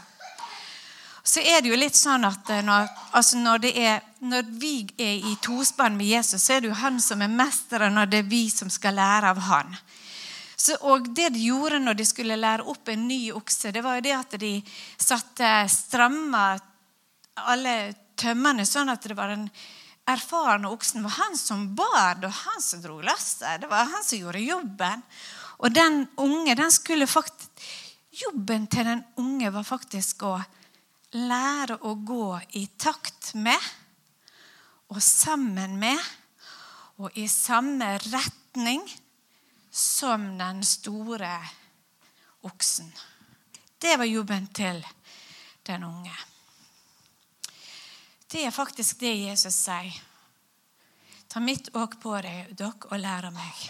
så er det jo litt sånn at eh, når, altså når, er, når, vi er i tospann med Jesus, så er det jo han som er mesteren, og det er vi som skal lære av han. Så, og Det de gjorde når de skulle lære opp en ny okse, det var jo det at de satte stramma alle tømmene sånn at det var den erfarne oksen det var han som bar og han som dro lasset. Det var han som gjorde jobben. Og den unge, den skulle faktisk Jobben til den unge var faktisk å lære å gå i takt med og sammen med og i samme retning som den store oksen. Det var jobben til den unge. Det er faktisk det Jesus sier. Ta mitt åk på deg, dere, og lær av meg.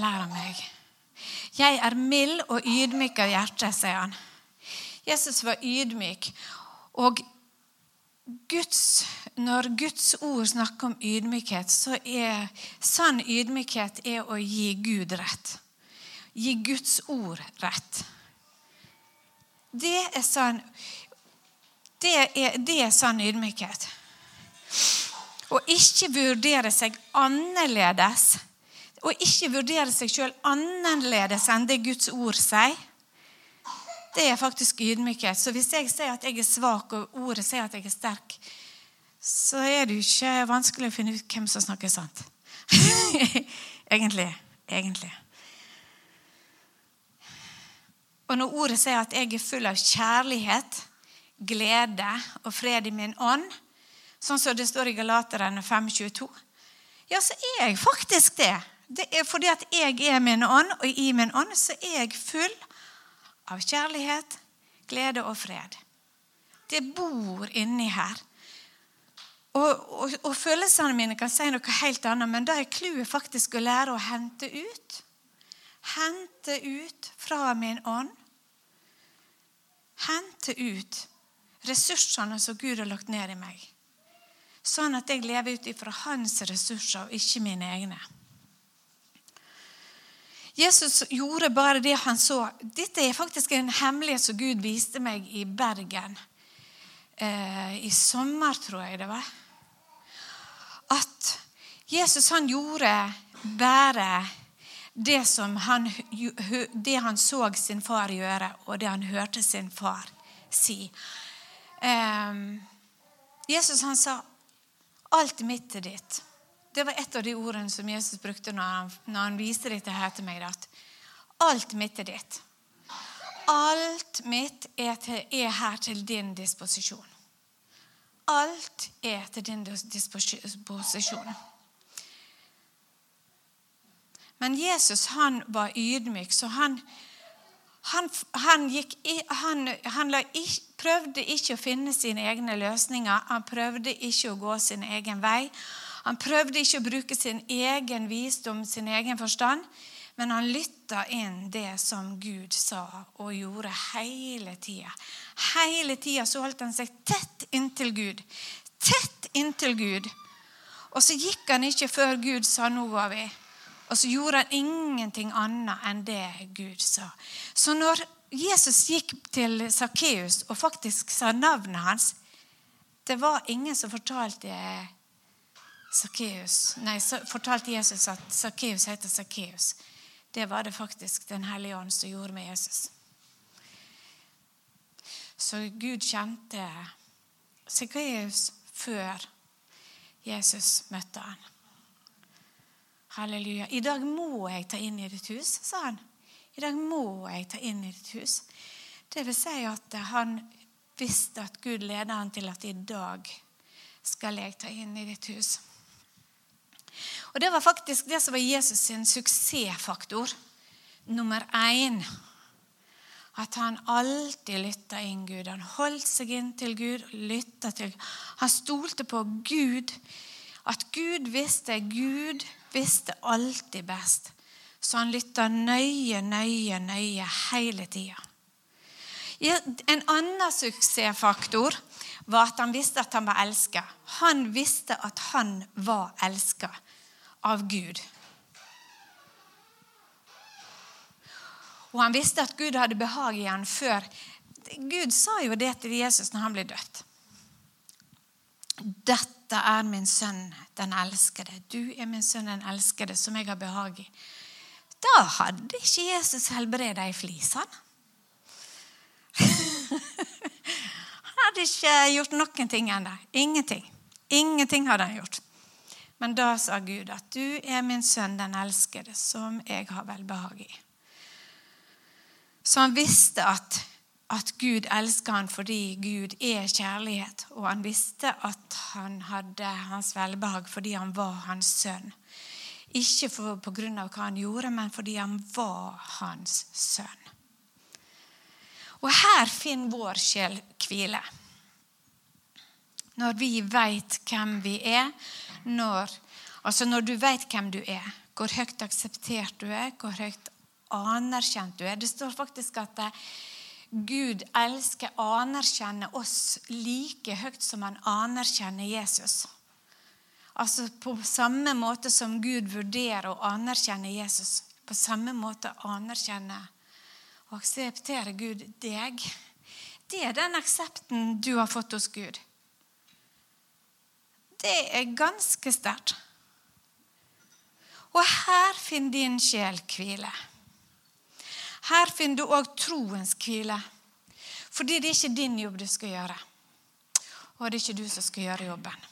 Lær av meg. Jeg er mild og ydmyk av hjerte, sier han. Jesus var ydmyk. Og Guds, når Guds ord snakker om ydmykhet, så er sann ydmykhet er å gi Gud rett. Gi Guds ord rett. Det er sann det er, det er sann ydmykhet. Å ikke vurdere seg annerledes, Å ikke vurdere seg sjøl annerledes enn det Guds ord sier, det er faktisk ydmykhet. Så hvis jeg sier at jeg er svak, og ordet sier at jeg er sterk, så er det jo ikke vanskelig å finne ut hvem som snakker sant. egentlig. Egentlig. Og når ordet sier at jeg er full av kjærlighet, glede og fred i min ånd, sånn som det står i Galaterne 5,22, ja, så er jeg faktisk det. Det er fordi at jeg er min ånd, og i min ånd så er jeg full av kjærlighet, glede og fred. Det bor inni her. Og, og, og, følelsene mine kan si noe helt annet, men da er clouet faktisk å lære å hente ut. Hente ut fra min ånd. Hente ut ressursene som Gud har lagt ned i meg. Sånn at jeg lever ut ifra hans ressurser og ikke mine egne. Jesus gjorde bare det han så. Dette er faktisk en hemmelighet som Gud viste meg i Bergen. Eh, I sommer, tror jeg det var. At Jesus han gjorde bare det han, det han så sin far gjøre, og det han hørte sin far si. Eh, Jesus han sa 'alt mitt er ditt'. Det var et av de ordene som Jesus brukte når han, når han viste dette her til meg. At alt mitt er ditt. Alt mitt er, til, er her til din disposisjon. Alt er til din disposisjon. Men Jesus han var ydmyk, så han, han, han, gikk, han, han prøvde ikke å finne sine egne løsninger. Han prøvde ikke å gå sin egen vei. Han prøvde ikke å bruke sin egen visdom, sin egen forstand. Men han lytta inn det som Gud sa, og gjorde hele tida. Hele tida holdt han seg tett inntil Gud. Tett inntil Gud. Og så gikk han ikke før Gud sa 'nå var vi'. Og så gjorde han ingenting annet enn det Gud sa. Så når Jesus gikk til Sakkeus og faktisk sa navnet hans Det var ingen som fortalte Sakkeus, nei, fortalte Jesus at Sakkeus heter Sakkeus. Det var det faktisk Den hellige ånd som gjorde med Jesus. Så Gud kjente Sakkeus før Jesus møtte han. Halleluja. I dag må jeg ta inn i ditt hus, sa han. I dag må jeg ta inn i ditt hus. Det vil si at han visste at Gud leder han til at i dag skal jeg ta inn i ditt hus. Og Det var faktisk det som var Jesus sin suksessfaktor nummer én. At han alltid lytta inn Gud. Han holdt seg inn til Gud. lytta til Han stolte på Gud. At Gud visste Gud visste alltid best. Så han lytta nøye, nøye, nøye hele tida. En annen suksessfaktor var at han visste at han var elska. Han visste at han var elska av Gud. Og han visste at Gud hadde behag i han før. Gud sa jo det til Jesus når han ble dødt. Dette er min sønn, den elskede. Du er min sønn, den elskede, som jeg har behag i. Da hadde ikke Jesus helbreda ei flis, han. han hadde ikke gjort noen ting ennå. Ingenting. Ingenting hadde han gjort. Men da sa Gud at du er min sønn, den elskede, som jeg har velbehag i. Så han visste at at Gud elsker han fordi Gud er kjærlighet. Og han visste at han hadde hans velbehag fordi han var hans sønn. Ikke på grunn av hva han gjorde, men fordi han var hans sønn. Og her finner vår sjel hvile. Når vi veit hvem vi er, når, altså når du vet hvem du er, hvor høyt akseptert du er, hvor høyt anerkjent du er Det står faktisk at Gud elsker å anerkjenne oss like høyt som han anerkjenner Jesus. Altså På samme måte som Gud vurderer å anerkjenne Jesus, på samme måte anerkjenne og akseptere Gud deg. Det er den aksepten du har fått hos Gud. Det er ganske sterkt. Og her finner din sjel hvile. Her finner du òg troens hvile. Fordi det er ikke din jobb du skal gjøre. Og det er ikke du som skal gjøre jobben.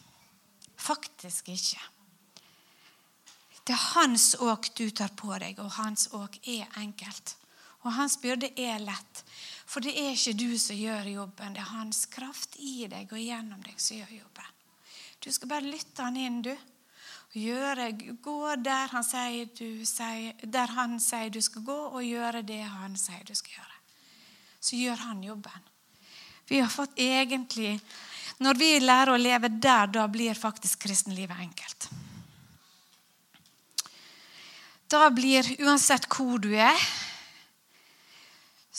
Faktisk ikke. Det er hans åk du tar på deg, og hans åk er enkelt. Og hans byrde er lett. For det er ikke du som gjør jobben, det er hans kraft i deg og gjennom deg som gjør jobben. Du skal bare lytte han inn, du. Gjøre, gå der han, sier du, der han sier du skal gå, og gjøre det han sier du skal gjøre. Så gjør han jobben. Vi har fått egentlig Når vi lærer å leve der, da blir faktisk kristenlivet enkelt. Da blir, uansett hvor du er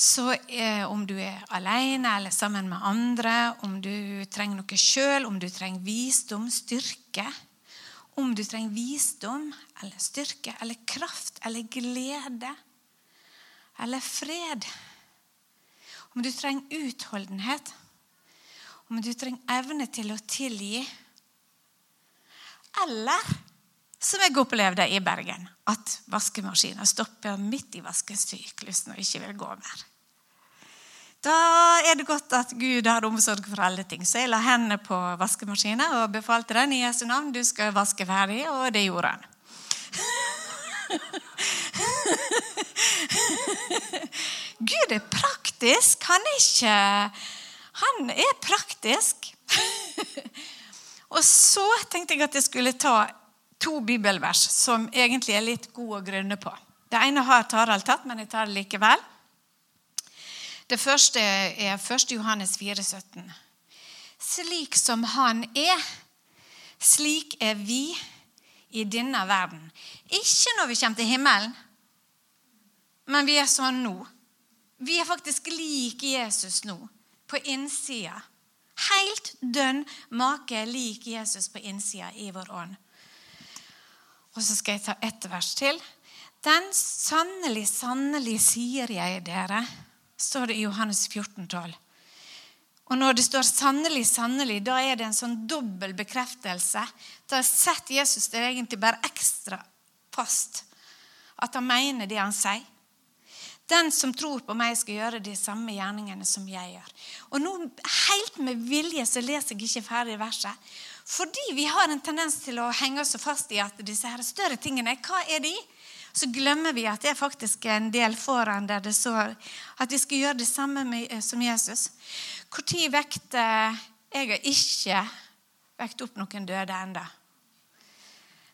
så eh, om du er alene eller sammen med andre, om du trenger noe sjøl, om du trenger visdom, styrke Om du trenger visdom eller styrke eller kraft eller glede eller fred Om du trenger utholdenhet, om du trenger evne til å tilgi Eller som jeg opplevde i Bergen, at vaskemaskinen stopper midt i vaskesyklusen og ikke vil gå mer. Da er det godt at Gud har omsorg for alle ting. Så jeg la hendene på vaskemaskinen og befalte den i Jesu navn. Du skal vaske ferdig, og det gjorde han. Gud er praktisk. Han er ikke Han er praktisk. og så tenkte jeg at jeg skulle ta to bibelvers som egentlig er litt gode å grunne på. Det ene har Tarald tatt, men jeg tar det likevel. Det første er 1. Johannes 4, 17. Slik som Han er, slik er vi i denne verden. Ikke når vi kommer til himmelen, men vi er sånn nå. Vi er faktisk lik Jesus nå, på innsida. Helt dønn make lik Jesus på innsida i vår ånd. Og så skal jeg ta ett vers til. Den sannelig, sannelig sier jeg dere står det i Johannes 14, 12. Og når det står 'sannelig, sannelig', da er det en sånn dobbel bekreftelse. Da setter Jesus det egentlig bare ekstra fast. At han mener det han sier. Den som tror på meg, skal gjøre de samme gjerningene som jeg gjør. Og nå, Helt med vilje så leser jeg ikke ferdig verset. Fordi vi har en tendens til å henge oss fast i at disse her større tingene, hva er de? Så glemmer vi at det er faktisk en del foran der det står at vi skal gjøre det samme med, som Jesus. Når vekte Jeg har ikke vekt opp noen døde enda.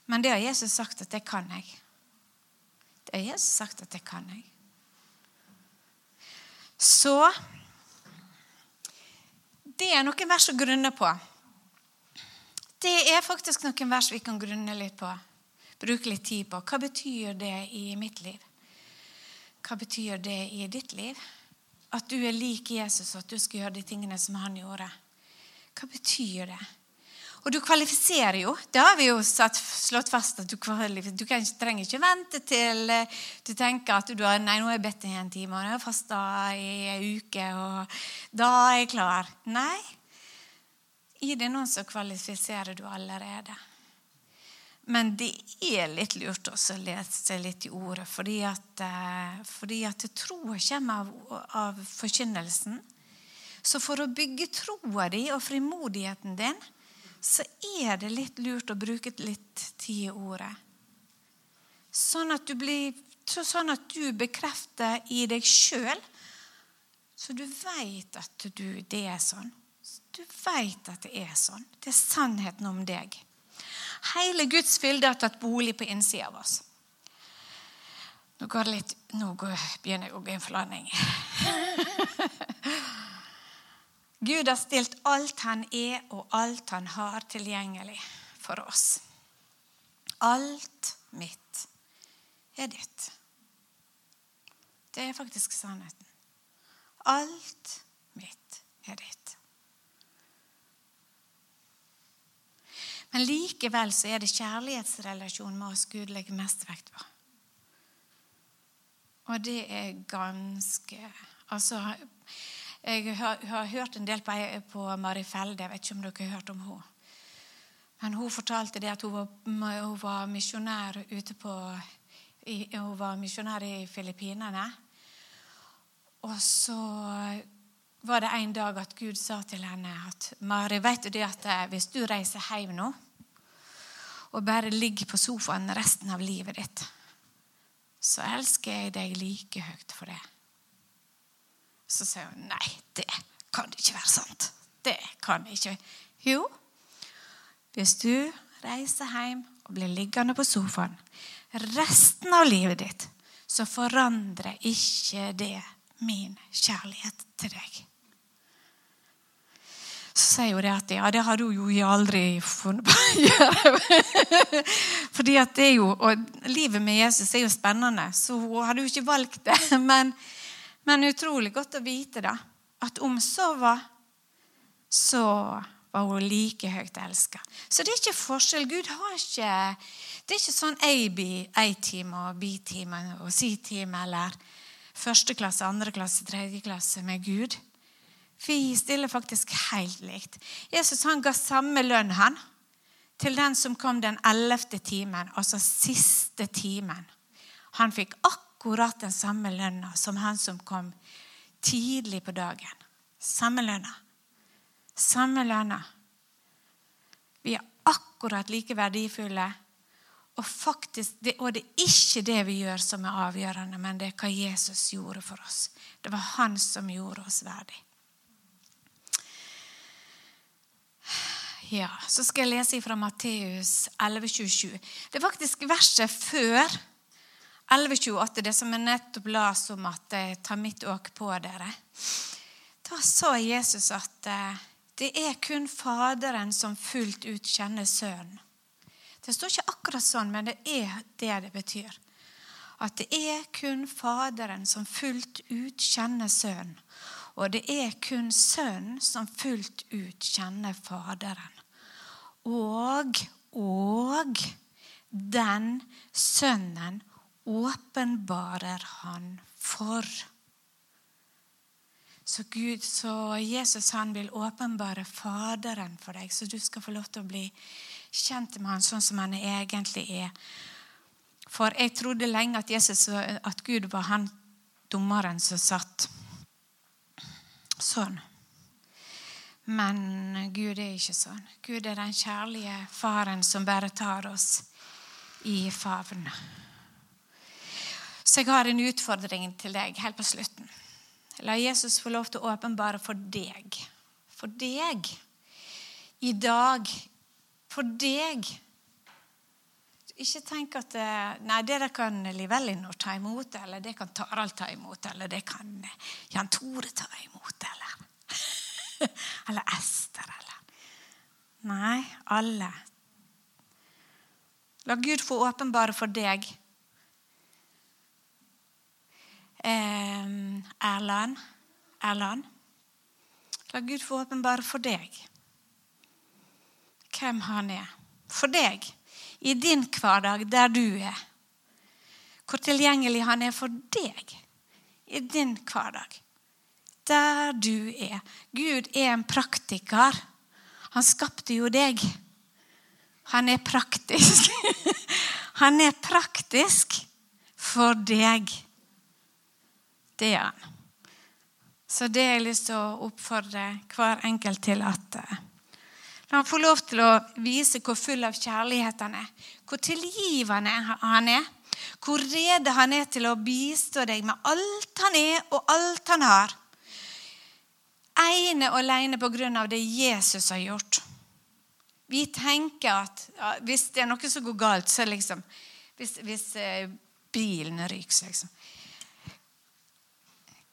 Men det har Jesus sagt at det kan jeg. Det har Jesus sagt at det kan jeg. Så det er noen vers å grunne på. Det er faktisk noen vers vi kan grunne litt på bruke litt tid på. Hva betyr det i mitt liv? Hva betyr det i ditt liv? At du er lik Jesus, og at du skal gjøre de tingene som han gjorde. Hva betyr det? Og du kvalifiserer jo. Det har vi jo satt, slått fast. at Du, du kan, trenger ikke vente til eh, du tenker at du har, nei, nå har jeg bedt i en time og jeg har fasta i en uke, og da er jeg klar. Nei. I det noen så kvalifiserer du allerede. Men det er litt lurt også å lese litt i ordet, fordi at, eh, fordi at troa kommer av, av forkynnelsen. Så for å bygge troa di og frimodigheten din, så er det litt lurt å bruke litt tid i ordet. Sånn at du, blir, sånn at du bekrefter i deg sjøl, så du veit at du, det er sånn. Du veit at det er sånn. Det er sannheten om deg. Hele Guds fylde har tatt bolig på innsida av oss. Nå, går det litt, nå begynner jeg å gå inn forlanding. Gud har stilt alt han er og alt han har, tilgjengelig for oss. Alt mitt er ditt. Det er faktisk sannheten. Alt mitt er ditt. Men likevel så er det kjærlighetsrelasjonen med oss Gud legger mest vekt på. Og det er ganske Altså, jeg har, har hørt en del på, på Mari Felde. Jeg vet ikke om dere har hørt om henne. Men hun fortalte det at hun var, hun var misjonær ute på i, Hun var misjonær i Filippinene. Og så var det en dag at Gud sa til henne at Mari, vet du det at eh, hvis du reiser hjem nå og bare ligger på sofaen resten av livet ditt, så elsker jeg deg like høyt for det. Så sier hun nei, det kan ikke være sant. Det kan ikke Jo, hvis du reiser hjem og blir liggende på sofaen resten av livet ditt, så forandrer ikke det min kjærlighet til deg. Så sier hun det at ja, det hadde hun jo aldri funnet på å gjøre. Fordi at det er jo, Og livet med Jesus er jo spennende, så hun hadde jo ikke valgt det. Men, men utrolig godt å vite da, at om så var, så var hun like høyt elska. Så det er ikke forskjell. Gud har ikke Det er ikke sånn A-time og B-time og C-time eller første klasse, andre klasse, tredje klasse med Gud. Vi stiller faktisk helt likt. Jesus han ga samme lønn han, til den som kom den ellevte timen, altså siste timen. Han fikk akkurat den samme lønna som han som kom tidlig på dagen. Samme lønna. Samme lønna. Vi er akkurat like verdifulle. Og, faktisk, det, og det er ikke det vi gjør som er avgjørende, men det er hva Jesus gjorde for oss. Det var han som gjorde oss verdig. Ja, Så skal jeg lese fra Matteus 11,27. Det er faktisk verset før 11,28, det som jeg nettopp las om at jeg tar mitt åk på dere. Da sa Jesus at eh, det er kun Faderen som fullt ut kjenner Sønnen. Det står ikke akkurat sånn, men det er det det betyr. At det er kun Faderen som fullt ut kjenner Sønnen. Og det er kun Sønnen som fullt ut kjenner Faderen. Og, og den Sønnen åpenbarer han for. Så, Gud, så Jesus han vil åpenbare Faderen for deg, så du skal få lov til å bli kjent med han sånn som han egentlig er. For jeg trodde lenge at, Jesus, at Gud var han dommeren som satt sånn. Men Gud er ikke sånn. Gud er den kjærlige faren som bare tar oss i favn. Så jeg har en utfordring til deg helt på slutten. La Jesus få lov til å åpenbare for deg. For deg. I dag. For deg. Ikke tenk at nei, det der kan Liv Ellinor ta imot, eller det kan Tarald ta imot, eller det kan Jan Tore ta imot, eller Eller Ester, eller Nei, alle. La Gud få åpenbare for deg eh, Erland. Erland. La Gud få åpenbare for deg hvem han er. For deg. I din hverdag, der du er. Hvor tilgjengelig han er for deg i din hverdag. Der du er. Gud er en praktiker. Han skapte jo deg. Han er praktisk. Han er praktisk for deg. Det er han. Så det har jeg lyst til å oppfordre hver enkelt til at La han få lov til å vise hvor full av kjærlighet han er. Hvor tilgivende han er. Hvor rede han er til å bistå deg med alt han er og alt han har. Ene og alene på grunn av det Jesus har gjort. Vi tenker at ja, hvis det er noe som går galt, så liksom Hvis, hvis eh, bilen ryker, liksom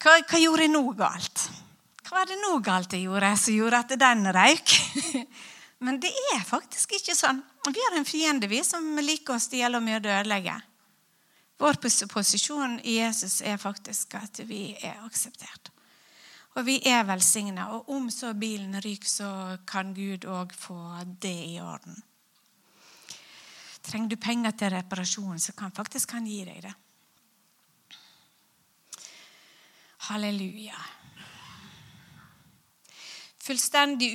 hva, hva, gjorde jeg nå galt? Var det noe galt jeg gjorde som gjorde at den røyk? Men det er faktisk ikke sånn. Vi har en fiende vi som liker å stjele og myrde og ødelegge. Vår posisjon i Jesus er faktisk at vi er akseptert. Og vi er velsigna. Og om så bilen ryker, så kan Gud òg få det i orden. Trenger du penger til reparasjon, så kan faktisk han gi deg det. Halleluja. Fullstendig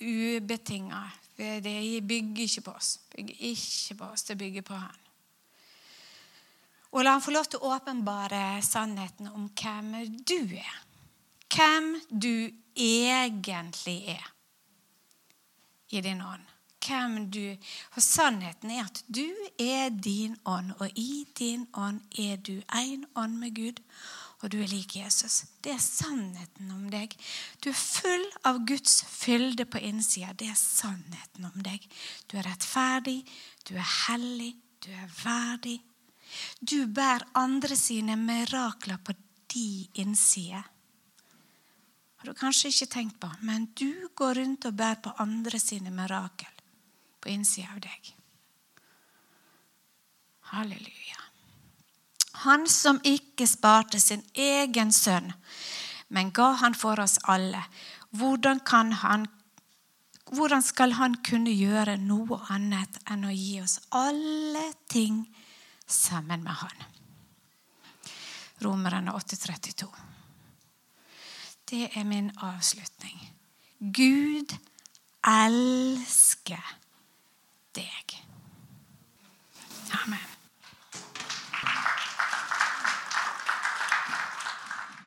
ubetinga. Det bygger ikke på oss. Bygger ikke på oss, det bygger på Han. Og la han få lov til å åpenbare sannheten om hvem du er. Hvem du egentlig er i din ånd. Hvem du Og sannheten er at du er din ånd, og i din ånd er du én ånd med Gud og du er lik Jesus. Det er sannheten om deg. Du er full av Guds fylde på innsida. Det er sannheten om deg. Du er rettferdig, du er hellig, du er verdig. Du bærer andre sine mirakler på de innside. Har du kanskje ikke tenkt på, men du går rundt og bærer på andre sine mirakel på innsida av deg. Halleluja. Han som ikke sparte sin egen sønn, men ga han for oss alle. Hvordan, han, hvordan skal han kunne gjøre noe annet enn å gi oss alle ting sammen med han? Romerne 8,32. Det er min avslutning. Gud elsker deg.